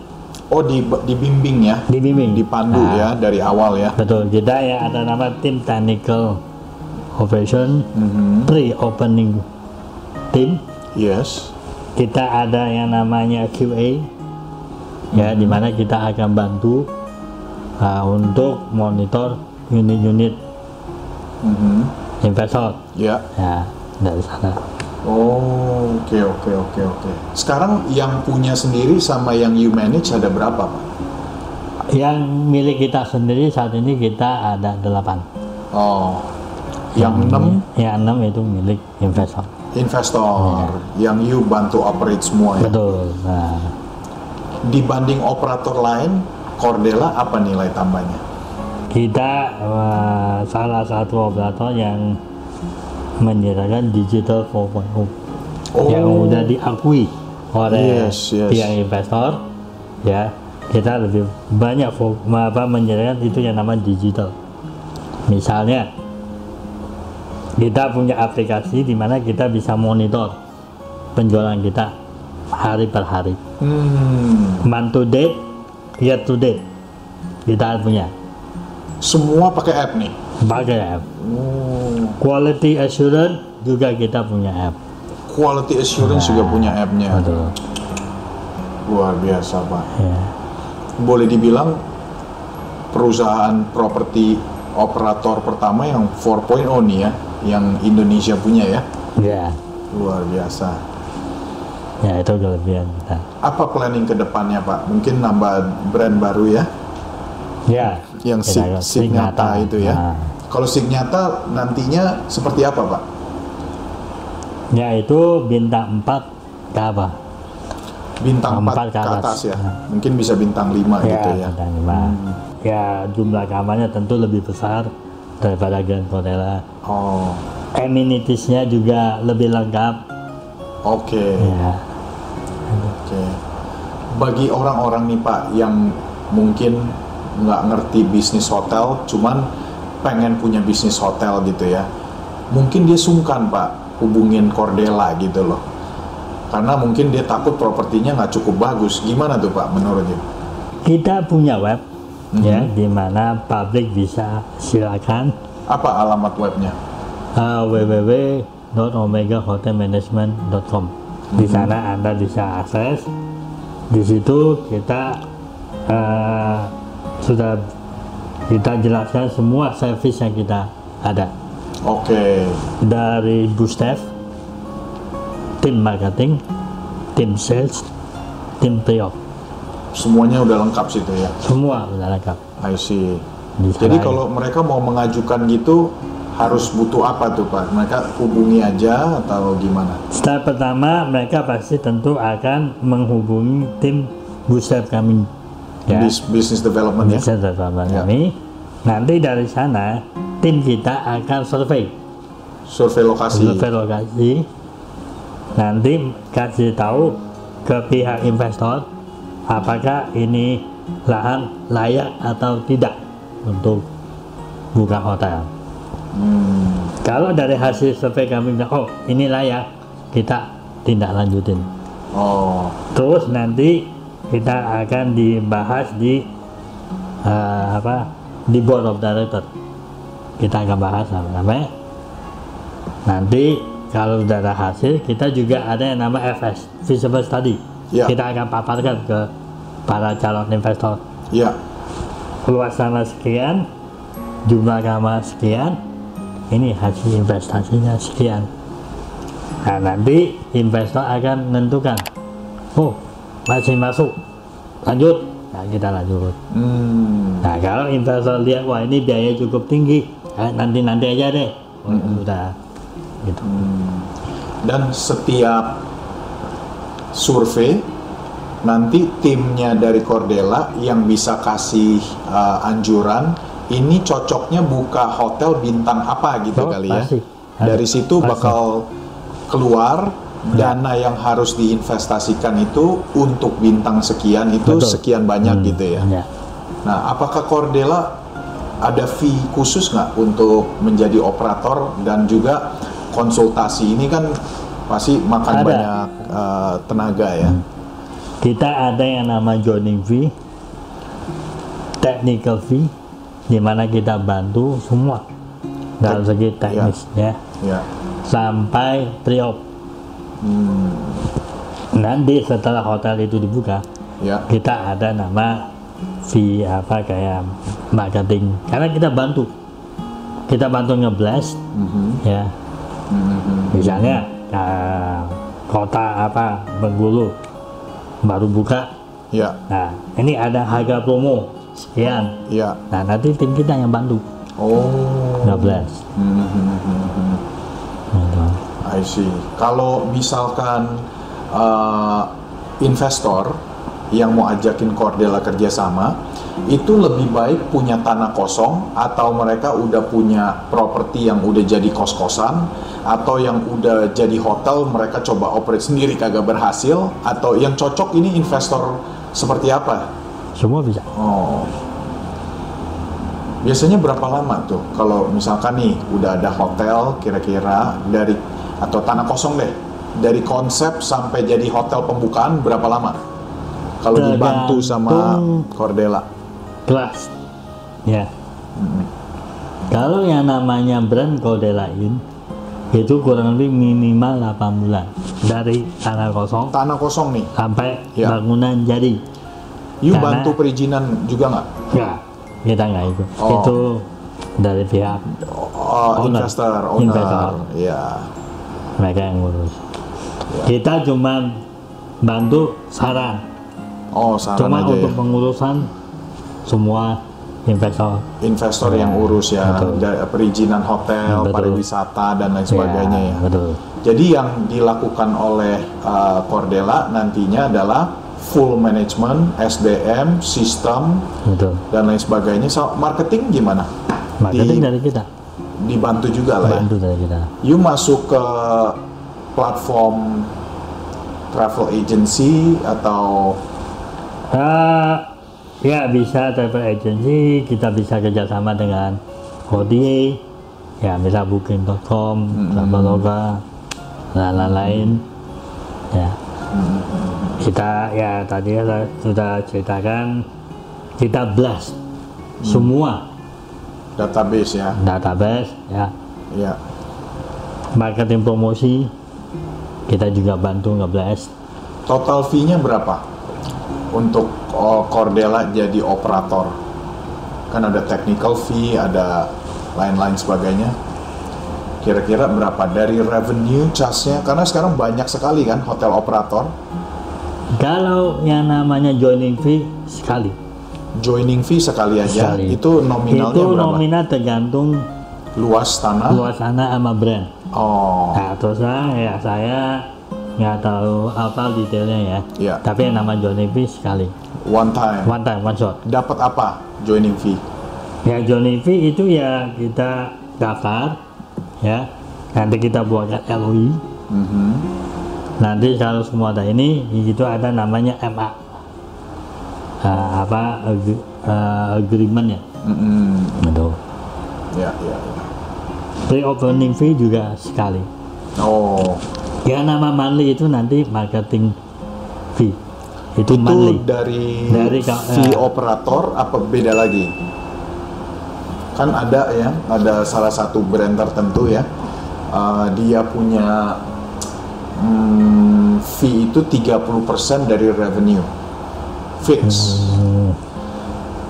Oh, di dibimbing ya. dibimbing Dipandu Nah, ya dari awal ya. betul kita ya ada nama tim technical operation Mhm. pre-opening team Yes. kita ada yang namanya QA ya Hmm. di mana kita akan bantu uh, untuk monitor unit-unit Mhm. investor Ya. ya dari sana Oh, oke oke oke oke. Sekarang yang punya sendiri sama yang you manage ada berapa, Pak? yang milik kita sendiri saat ini kita ada delapan Oh, yang enam yang enam itu milik investor investor, yang you bantu operate semua ya. betul nah, Dibanding operator lain, Cordela apa nilai tambahnya? kita uh, salah satu operator yang menyediakan digital 4.0 yang Oh. udah diakui oleh Yes, yes. pihak investor ya. Kita lebih banyak apa menyediakan itu yang namanya digital. Misalnya kita punya aplikasi di mana kita bisa monitor penjualan kita hari per hari. Hmm, month to date year to date kita punya semua pakai app nih. pakai app Oh, quality assurance juga kita punya app quality assurance juga punya app-nya. betul Luar biasa, Pak. ya. Boleh dibilang perusahaan properti operator pertama yang 4.0 nih ya, yang Indonesia punya ya. ya Luar biasa. ya itu kelebihan kita Apa planning ke depannya Pak? Mungkin nambah brand baru ya? ya Yang sig ada Signata itu ya? Nah, Kalau Signata nantinya seperti apa Pak? ya itu bintang 4 ke apa Bintang 4 Empat ke ke atas. atas ya? Nah. Mungkin bisa bintang 5 gitu ya? bintang lima. ya jumlah kamarnya tentu lebih besar daripada Grand Cordella Oh, amenitiesnya juga lebih lengkap oke. ya Oke. Bagi orang-orang nih Pak yang mungkin nggak ngerti bisnis hotel, cuman pengen punya bisnis hotel gitu ya. Mungkin dia sungkan Pak hubungin Cordela gitu loh. Karena mungkin dia takut propertinya nggak cukup bagus. Gimana tuh Pak menurutnya? kita punya web Mhm. ya di mana publik bisa silakan Apa alamat webnya? uh, www.omegahotelmanagement.com di sana anda bisa akses di situ kita uh, sudah kita jelaskan semua service yang kita ada Oke. dari boostef tim marketing tim sales tim pre-op Semuanya udah lengkap situ ya. semua sudah lengkap I see. Di Jadi kalau mereka mau mengajukan gitu harus butuh apa tuh Pak? Mereka hubungi aja atau gimana? Step pertama mereka pasti tentu akan menghubungi tim bootstrap kami ya Bis- Business development ya? business development Ya. kami nanti dari sana tim kita akan survei Survei lokasi. survei lokasi nanti kasih tahu ke pihak investor apakah ini lahan layak atau tidak untuk buka hotel Hmm. Kalau dari hasil survei kami bilang, oh ini layak, kita tindak lanjutin. Oh. Terus nanti kita akan dibahas di eh, apa di board of director. Kita akan bahas apa namanya. Nanti kalau sudah ada hasil, kita juga ada yang nama FS, feasible study. Ya. Kita akan paparkan ke para calon investor. Ya. Luas tanah sekian, jumlah kamar sekian, ini hasil investasinya sekian. Nah nanti investor akan menentukan, oh masih masuk, lanjut, nah kita lanjut. Hmm. Nah kalau investor lihat wah ini biaya cukup tinggi, eh, nanti nanti aja deh, oh, udah gitu. Dan setiap survei nanti timnya dari Cordela yang bisa kasih uh, anjuran ini cocoknya buka hotel bintang apa gitu Oh, kali ya. pasti. Dari situ Pasti. bakal keluar dana yang harus diinvestasikan itu untuk bintang sekian itu Betul. sekian banyak Hmm, gitu ya. ya. Nah, apakah Cordela ada fee khusus nggak untuk menjadi operator dan juga konsultasi ini kan pasti makan Ada. banyak uh, tenaga ya. Kita ada yang nama joining fee, technical fee, di mana kita bantu semua dalam segi teknis ya, Ya. sampai pre-op. Hmm, Nanti setelah hotel itu dibuka, ya. kita ada nama fee apa kayak marketing, karena kita bantu, kita bantu ngeblast Mhm, ya, mhm, misalnya uh, kota apa Bengkulu baru buka, Ya, nah ini ada harga promo sekian, ya. Nah, nanti tim kita yang bantu Oh. 12. Mhm, mhm. Gitu. I see. Kalau misalkan uh, investor yang mau ajakin Cordela kerjasama, itu lebih baik punya tanah kosong atau mereka udah punya properti yang udah jadi kos-kosan atau yang udah jadi hotel mereka coba operate sendiri kagak berhasil atau yang cocok ini investor seperti apa? Semua bisa. Oh. Biasanya berapa lama tuh kalau misalkan nih udah ada hotel kira-kira dari atau tanah kosong deh dari konsep sampai jadi hotel pembukaan berapa lama? Kalau dibantu sama Cordela. Kelas. Ya. Kalau yang namanya brand kode lain itu kurang lebih minimal 8 bulan dari tanah kosong Tanah kosong nih. sampai Ya. bangunan jadi. You Karena- bantu perizinan juga nggak? Ya, kita nggak ikut. Oh. Itu dari pihak Oh, Owner. investor, owner. Investor. Ya. Mereka yang ngurus. Ya. Kita cuma bantu saran. Oh, saran Cuma aja untuk ya. pengurusan semua investor. Investor yang urus ya, Betul. dari perizinan hotel, Betul. pariwisata dan lain sebagainya ya. Betul. Jadi yang dilakukan oleh uh, Cordela nantinya adalah full management, SDM, sistem Betul. dan lain sebagainya. So, marketing gimana? Marketing Di- dari kita, dibantu juga lah ya. bantu dari kita. You masuk ke platform travel agency atau Eh, ya bisa travel agency, kita bisa kerjasama dengan OTA, ya bisa booking.com, Traveloka, dan lain-lain. Ya, kita ya tadi sudah ceritakan kita blast semua database ya? database, ya Ya. marketing promosi kita juga bantu ngeblast Total fee-nya berapa untuk oh, Cordela jadi operator? Kan ada technical fee, ada lain-lain sebagainya. Kira-kira berapa dari revenue charge-nya? Karena sekarang banyak sekali kan hotel operator. kalau yang namanya joining fee sekali Joining fee sekali aja, Sekali. itu nominalnya itu berapa? nominal tergantung Luas tanah? luas sana sama brand Oh, nah terus terang ya saya nggak tahu apa detailnya ya Iya. tapi yang nama joining fee sekali one time. one time one shot Dapat apa joining fee? ya joining fee itu ya kita daftar ya nanti kita buatkan LOI Mhm. nanti kalau semua ada ini itu ada namanya MA Ah, apa ag- ah, agreement ya Mm-mm. betul Ya, ya, ya. pre-opening fee juga sekali. Oh, Ya nama monthly itu nanti marketing fee. Itu, itu monthly. dari, Dari fee eh. operator apa beda lagi? Kan ada ya, ada salah satu brand tertentu ya, uh, dia punya hmm, fee itu 30% dari revenue fix.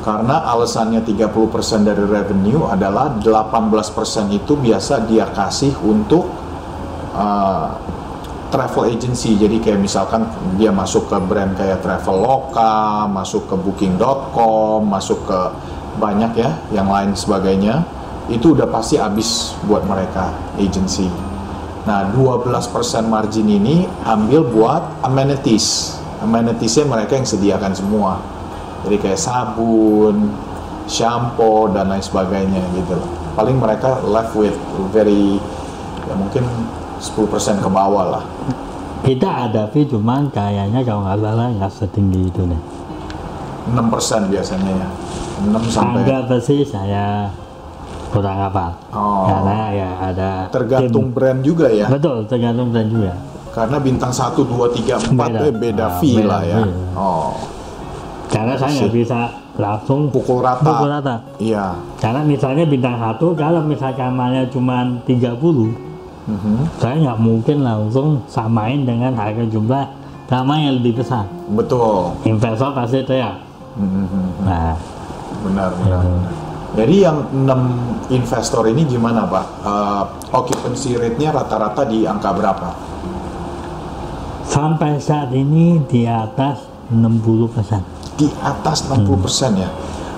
Karena alasannya 30% dari revenue adalah 18% itu biasa dia kasih untuk uh, travel agency. Jadi kayak misalkan dia masuk ke brand kayak Traveloka, masuk ke booking.com, masuk ke banyak ya yang lain sebagainya. Itu udah pasti habis buat mereka agency. Nah, 12% margin ini ambil buat amenities. Amenitiesnya mereka yang sediakan semua. Jadi kayak sabun, shampoo dan lain sebagainya gitu loh. Paling mereka left with very ya mungkin 10% ke bawah lah. Kita ada fee cuman kayaknya kalau nggak salah nggak setinggi itu nih. 6% biasanya ya. 6 sampai Angga besi saya kurang hafal. Oh. Karena ya ada tergantung tim. brand juga ya. Betul, tergantung brand juga. Karena bintang 1 2 3 4 Beda. eh beda fee beda lah ya. fee. Oh, Karena saya nggak bisa langsung pukul rata. pukul rata. Iya. Karena misalnya bintang satu, kalau misalnya kamarnya cuma 30, Mhm. saya nggak mungkin langsung samain dengan harga jumlah kamar yang lebih besar. Betul. Investor pasti teriak. Mhm. Nah, Benar, benar. benar. Jadi yang 6 investor ini gimana Pak? Eh, occupancy rate-nya rata-rata di angka berapa? Sampai saat ini di atas 60 persen. Di atas 60% ya.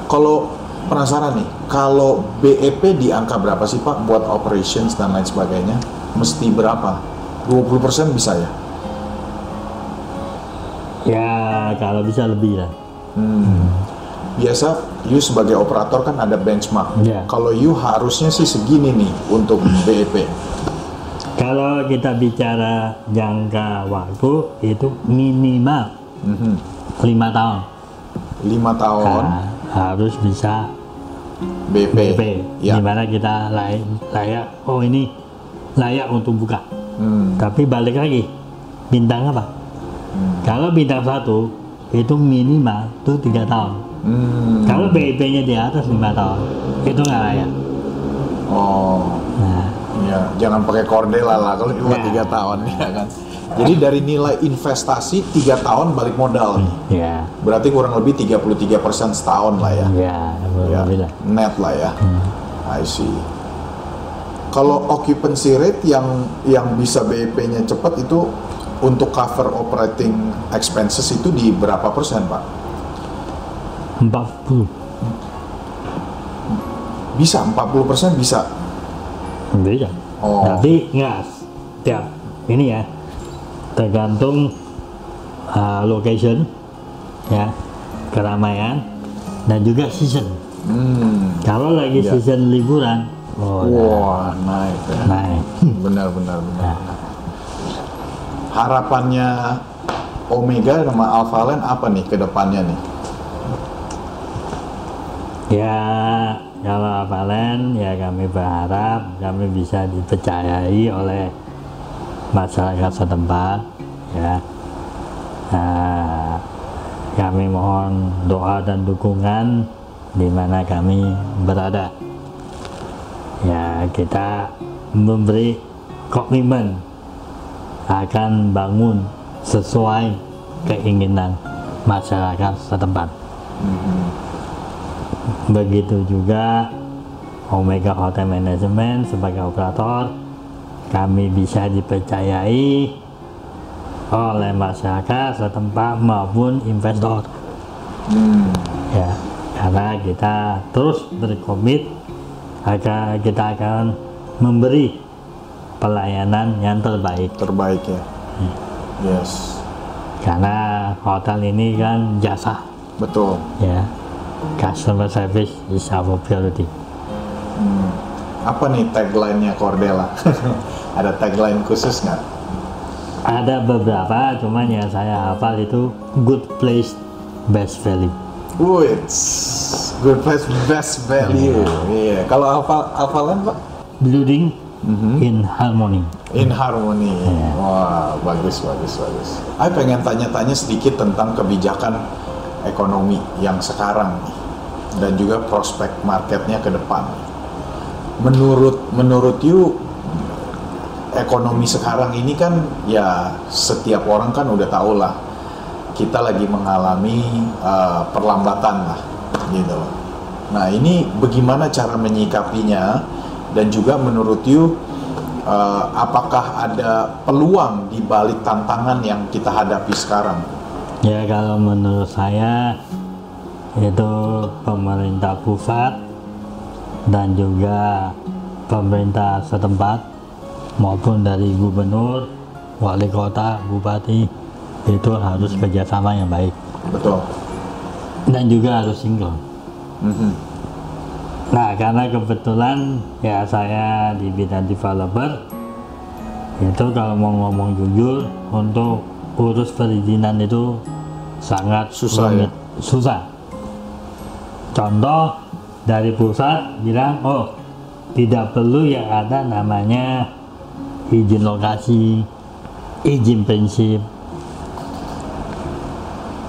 Kalau penasaran nih, kalau BEP di angka berapa sih Pak buat operations dan lain sebagainya? Mesti berapa? 20% bisa ya? Ya kalau bisa lebih lah. Hmm. Biasa you sebagai operator kan ada benchmark. Iya. Kalau you harusnya sih segini nih untuk BEP. Kalau kita bicara jangka waktu itu minimal Mhm. lima tahun. Lima tahun Nah, harus bisa BEP. BP, Ya. di mana kita layak, layak, oh ini layak untuk buka. Hmm. Tapi balik lagi, bintang apa? Hmm. Kalau bintang satu itu minimal itu tiga tahun. Hmm. Kalau BIP-nya di atas lima tahun itu nggak layak. Oh. Nah, Ya, jangan pakai Cordela lah kalau cuma Ya. tiga tahun (laughs) ya kan. Jadi dari nilai investasi tiga tahun balik modal nih. ya, Berarti kurang lebih 33% setahun lah ya. ya, Ya, net lah ya. I see. Kalau occupancy rate yang yang bisa BEP-nya cepat itu untuk cover operating expenses itu di berapa persen, Pak? 40 Bisa 40 persen bisa. Bisa. Oh. Tapi nggak tiap ini ya tergantung uh, location ya keramaian dan juga season. Hmm. Kalau lagi Ya. season liburan, oh, Wah, naik ya. naik. (laughs) Benar, benar, benar. Nah, Harapannya Omega sama Alphaland apa nih ke depannya nih? ya kalau Valen ya kami berharap kami bisa dipercayai oleh masyarakat setempat ya. Nah, kami mohon doa dan dukungan di mana kami berada. Ya, kita memberi komitmen akan bangun sesuai keinginan masyarakat setempat. Begitu juga Omega Hotel Management sebagai operator kami bisa dipercayai oleh masyarakat setempat maupun investor Hmm. ya karena kita terus berkomit agar kita akan memberi pelayanan yang terbaik Terbaik ya. Yes, karena hotel ini kan jasa betul. ya customer service is our priority Hmm. Apa nih tagline-nya Cordela? (laughs) Ada tagline khusus nggak? ada beberapa cuman yang saya hafal itu good place best value Wih, good place, best value. Iya. Kalau Alpha Alphaland Pak? building Mhm. in harmony. In harmony. Iya. Wah, bagus, bagus, bagus. Saya pengen tanya-tanya sedikit tentang kebijakan ekonomi yang sekarang dan juga prospek marketnya ke depan. Menurut menurut you ekonomi sekarang ini kan ya setiap orang kan udah tahu lah kita lagi mengalami uh, perlambatan lah gitu loh. Nah ini bagaimana cara menyikapinya dan juga menurut you uh, apakah ada peluang di balik tantangan yang kita hadapi sekarang? Ya kalau menurut saya itu pemerintah pusat dan juga pemerintah setempat maupun dari gubernur, wali kota, bupati itu harus kerjasama yang baik Betul. dan juga harus sinkron. Mhm. Nah karena kebetulan ya saya di bidang developer itu kalau mau ngomong jujur untuk urus perizinan itu sangat Susah rumit. susah. Contoh dari pusat bilang oh tidak perlu yang ada namanya izin lokasi, izin prinsip,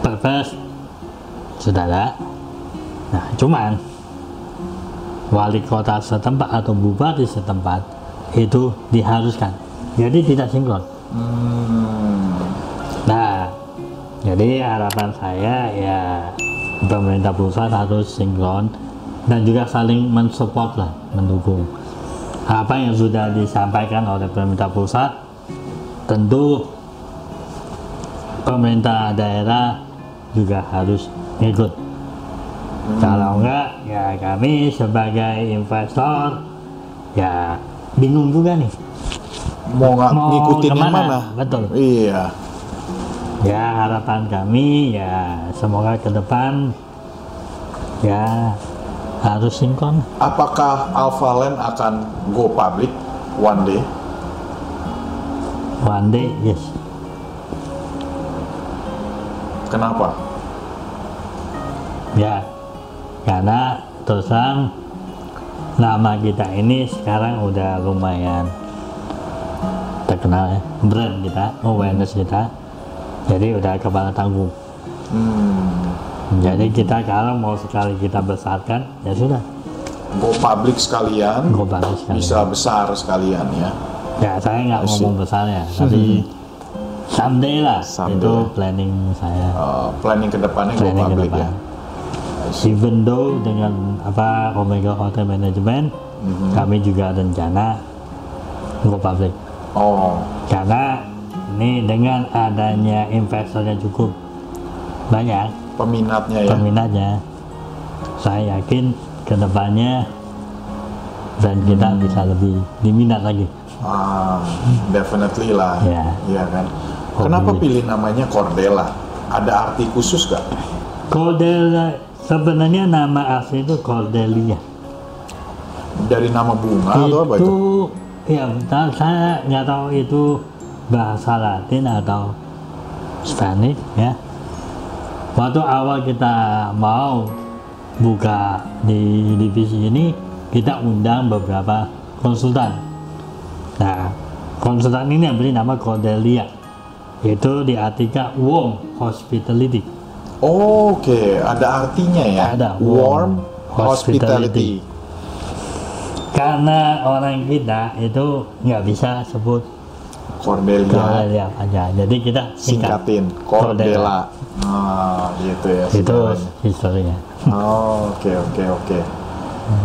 perpres sudah ada. Nah, cuman wali kota setempat atau bupati setempat itu diharuskan. Jadi tidak sinkron. Hmm. Jadi harapan saya ya pemerintah pusat harus sinkron dan juga saling mensupport lah, mendukung. Apa yang sudah disampaikan oleh pemerintah pusat, tentu pemerintah daerah juga harus ikut. Kalau enggak, ya kami sebagai investor ya bingung juga nih. Mau nggak Mau ngikutin ke mana? mana? Betul. Iya. Ya harapan kami ya semoga ke depan ya harus sinkron. Apakah Alphaland akan go public one day? One day, yes. Kenapa? Ya, karena terus terang nama kita ini sekarang udah lumayan terkenal ya, brand kita, awareness kita. Jadi udah kepala tanggung. Hmm. Jadi kita kalau mau sekali kita besarkan, ya sudah, Go public sekalian, go bagus sekali. bisa besar sekalian ya. Ya saya nggak ngomong besarnya, tapi someday lah Someday. itu planning saya. Uh, planning ke depannya go planning ke public depan. ya. Even though dengan apa Omega Hotel Management, Mhm. kami juga rencana go public. Oh, Karena ini dengan adanya investor yang cukup banyak peminatnya ya. peminatnya, saya yakin ke depannya dan kita Hmm. bisa lebih diminat lagi. Ah, definitely lah. Ya. Iya kan. Oh, Kenapa pilih namanya Cordella? Ada arti khusus gak? Cordelia sebenarnya nama asli itu Cordelia. Dari nama bunga atau apa itu? itu ya saya nggak tahu itu bahasa Latin atau Spanish ya waktu awal kita mau buka di divisi ini kita undang beberapa konsultan nah konsultan ini yang beri nama Cordelia itu diartikan warm hospitality Oke, ada artinya ya. Ada, Warm warm hospitality. karena orang kita itu nggak bisa sebut Cordelia. Cordelia aja jadi kita singkat Singkatin Cordella. Ah, gitu ya. itu historinya Oh, oke oke oke.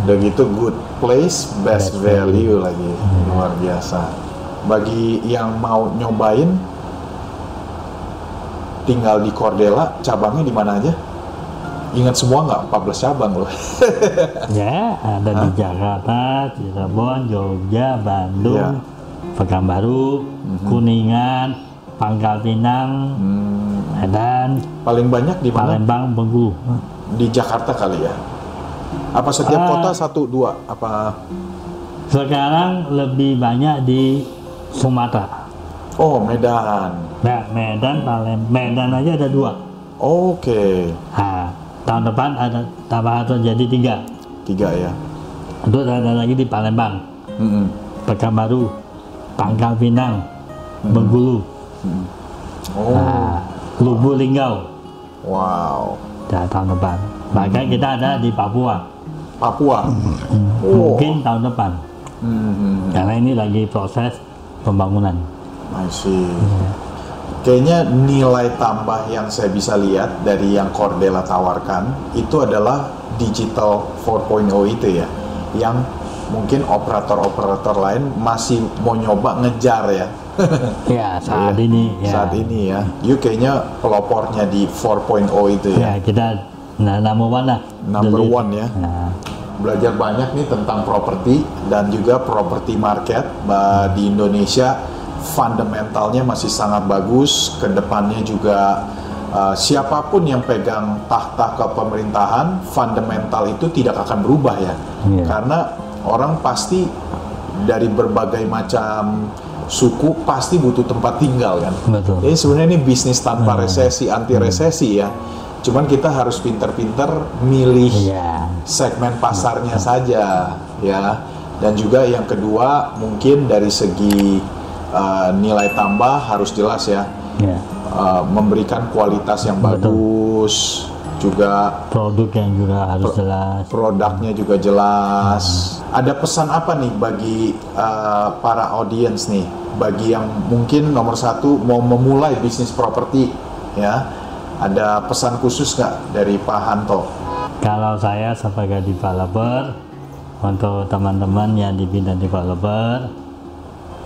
Udah gitu good place, best, Best value lagi. Luar biasa. Bagi yang mau nyobain tinggal di Cordella, cabangnya di mana aja? Ingat semua nggak? 14 cabang loh. (laughs) ya ada di Jakarta Cirebon Jogja Bandung Pekanbaru Kuningan Pangkal Pinang Hmm, Medan paling banyak di mana? Palembang Bengkulu Di Jakarta kali ya. Apa setiap Ah. kota satu dua? Apa? sekarang lebih banyak di Sumatera Oh Medan. nah Medan Palembang Medan aja ada dua Oke, nah, tahun depan ada tambah atau jadi tiga tiga ya. itu ada lagi di Palembang Mm-mm. Pekanbaru, Pangkal Pinang, Bengkulu, Oh, nah, Lubuk Linggau, wow. ya, tahun depan. Bahkan kita ada di Papua, Papua. Oh. mungkin tahun depan. Hmm, Karena ini lagi proses pembangunan. I see. Kayaknya nilai tambah yang saya bisa lihat dari yang Cordella tawarkan itu adalah digital 4.0 itu ya, yang mungkin operator-operator lain masih mau nyoba ngejar ya. (laughs) Ya, saat Iya, ini ya. Saat ini ya. You kayaknya pelopornya di 4.0 itu Ya, ya. kita nah, number one lah. Number Deli- one ya. Nah, Belajar banyak nih tentang properti dan juga property market di Indonesia fundamentalnya masih sangat bagus. Ke depannya juga uh, siapa pun yang pegang tahta kepemerintahan, fundamental itu tidak akan berubah ya. Iya. Karena orang pasti dari berbagai macam suku pasti butuh tempat tinggal kan. Betul. Jadi sebenarnya ini bisnis tanpa resesi, anti resesi ya. Cuman kita harus pinter-pinter milih Iya. segmen pasarnya saja ya. Dan juga yang kedua mungkin dari segi uh, nilai tambah harus jelas ya. ya. Uh, memberikan kualitas yang Betul. bagus, juga Produk yang juga harus jelas. produknya juga jelas. Ada pesan apa nih bagi uh, para audiens nih, bagi yang mungkin nomor satu mau memulai bisnis properti, ya, ada pesan khusus nggak dari Pak Hanto? Kalau saya sebagai developer, untuk teman-teman yang di bidang developer,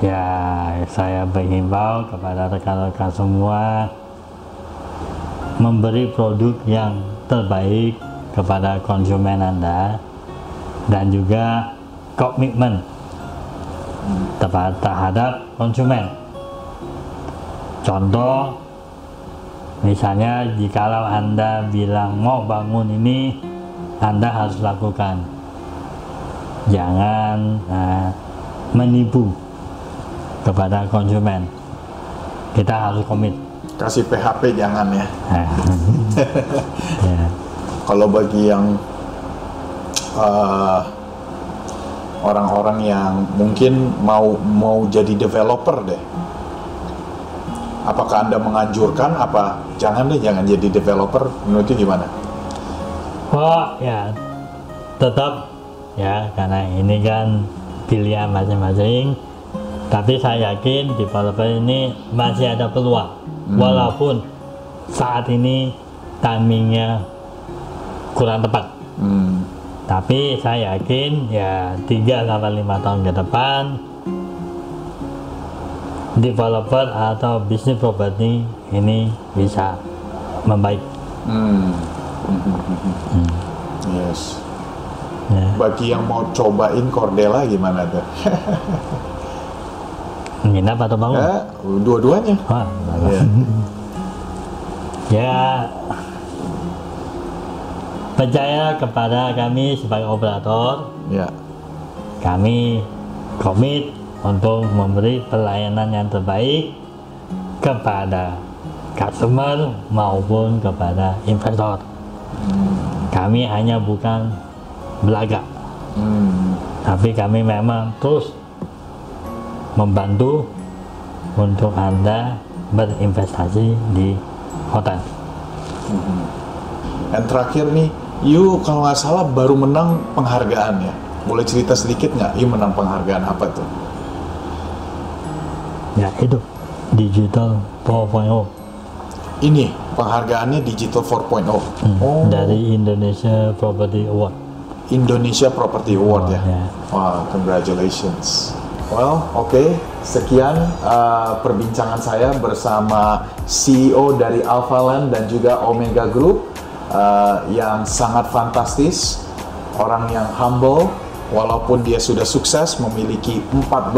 ya saya menghimbau kepada rekan-rekan semua memberi produk yang terbaik kepada konsumen Anda dan juga komitmen terhadap konsumen. Contoh, misalnya jikalau Anda bilang mau bangun ini, Anda harus lakukan. Jangan eh, menipu kepada konsumen. Kita harus komit. Kasih PHP jangan ya. (laughs) (laughs) Kalau bagi yang uh, orang-orang yang mungkin mau mau jadi developer deh, apakah anda menganjurkan apa jangan deh jangan jadi developer menurut gimana? Oh ya, tetap ya karena ini kan pilihan masing-masing. Tapi saya yakin developer ini masih ada peluang, walaupun saat ini timingnya kurang tepat. Hmm, Tapi saya yakin ya 3 sampai 5 tahun ke depan developer atau bisnis properti ini bisa membaik. hmm, hmm, hmm, hmm, hmm. yes. Ya. Bagi yang mau cobain Cordella gimana tuh? (laughs) Nginap atau bangun? Eh, dua-duanya. Wah. Iya. ya percaya kepada kami sebagai operator Ya. kami komit untuk memberi pelayanan yang terbaik kepada customer maupun kepada investor kami hanya bukan belagak Hmm, tapi kami memang terus membantu untuk anda berinvestasi di hotel Dan terakhir nih, you kalau nggak salah baru menang penghargaan ya. Boleh cerita sedikit nggak? You menang penghargaan apa tuh? ya itu digital 4.0 Ini penghargaannya Digital 4.0. Hmm, Oh, dari Indonesia Property Award Indonesia Property Award ya. ya. Wow, congratulations. Well, oke. Sekian uh, perbincangan saya bersama CEO dari Alphaland dan juga Omega Group uh, yang sangat fantastis. Orang yang humble, walaupun dia sudah sukses memiliki 14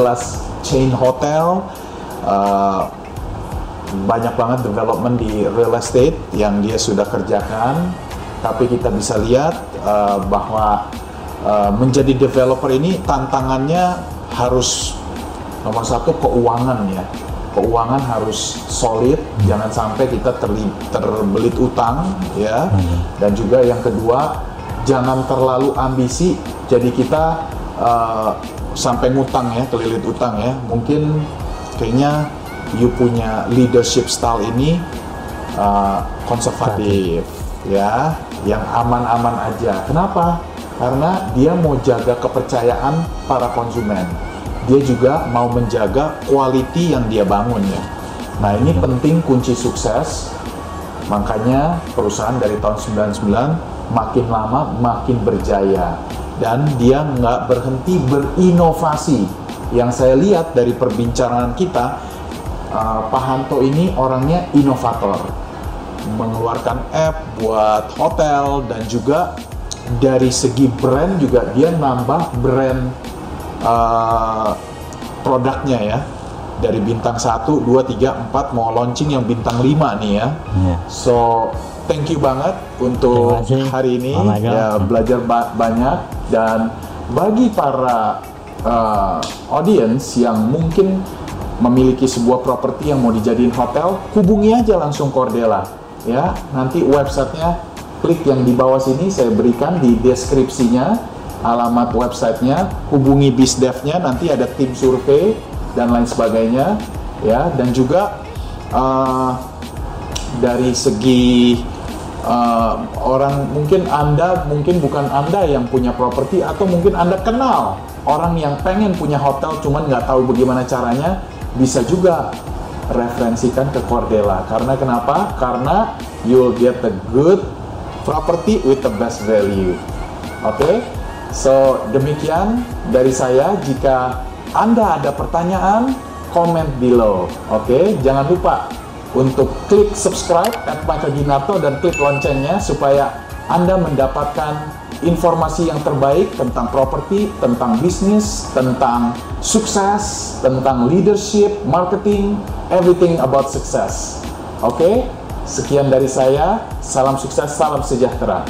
chain hotel, uh, banyak banget development di real estate yang dia sudah kerjakan tapi kita bisa lihat uh, bahwa uh, menjadi developer ini tantangannya harus nomor satu keuangan ya keuangan harus solid jangan sampai kita terli- terbelit utang ya dan juga yang kedua jangan terlalu ambisi jadi kita uh, sampai ngutang ya, kelilit utang ya. Mungkin kayaknya you punya leadership style ini uh, konservatif ya, yang aman-aman aja. Kenapa? Karena dia mau jaga kepercayaan para konsumen. Dia juga mau menjaga quality yang dia bangun ya. Nah ini penting kunci sukses. Makanya perusahaan dari tahun 99 makin lama makin berjaya dan dia nggak berhenti berinovasi. Yang saya lihat dari perbincangan kita, uh, Pak Hanto ini orangnya inovator, mengeluarkan app buat hotel dan juga dari segi brand juga dia nambah brand uh, produknya ya dari bintang 1, 2, 3, 4 mau launching yang bintang 5 nih ya. Yeah. So thank you banget untuk hari ini oh ya belajar ba banyak dan bagi para uh, audience yang mungkin memiliki sebuah properti yang mau dijadiin hotel, hubungi aja langsung Cordela ya. Nanti websitenya klik yang di bawah sini saya berikan di deskripsinya alamat websitenya, hubungi bisdevnya nanti ada tim survei dan lain sebagainya ya. Dan juga uh, dari segi uh, orang mungkin anda mungkin bukan anda yang punya properti atau mungkin anda kenal orang yang pengen punya hotel cuman nggak tahu bagaimana caranya bisa juga referensikan ke Cordela karena kenapa? Karena you'll get the good property with the best value oke okay? so demikian dari saya jika anda ada pertanyaan, comment below. Oke, okay? jangan lupa untuk klik subscribe at Michael Ginarto dan klik loncengnya supaya Anda mendapatkan informasi yang terbaik tentang properti, tentang bisnis, tentang sukses, tentang leadership, marketing, everything about success. Oke, okay? Sekian dari saya. Salam sukses, salam sejahtera.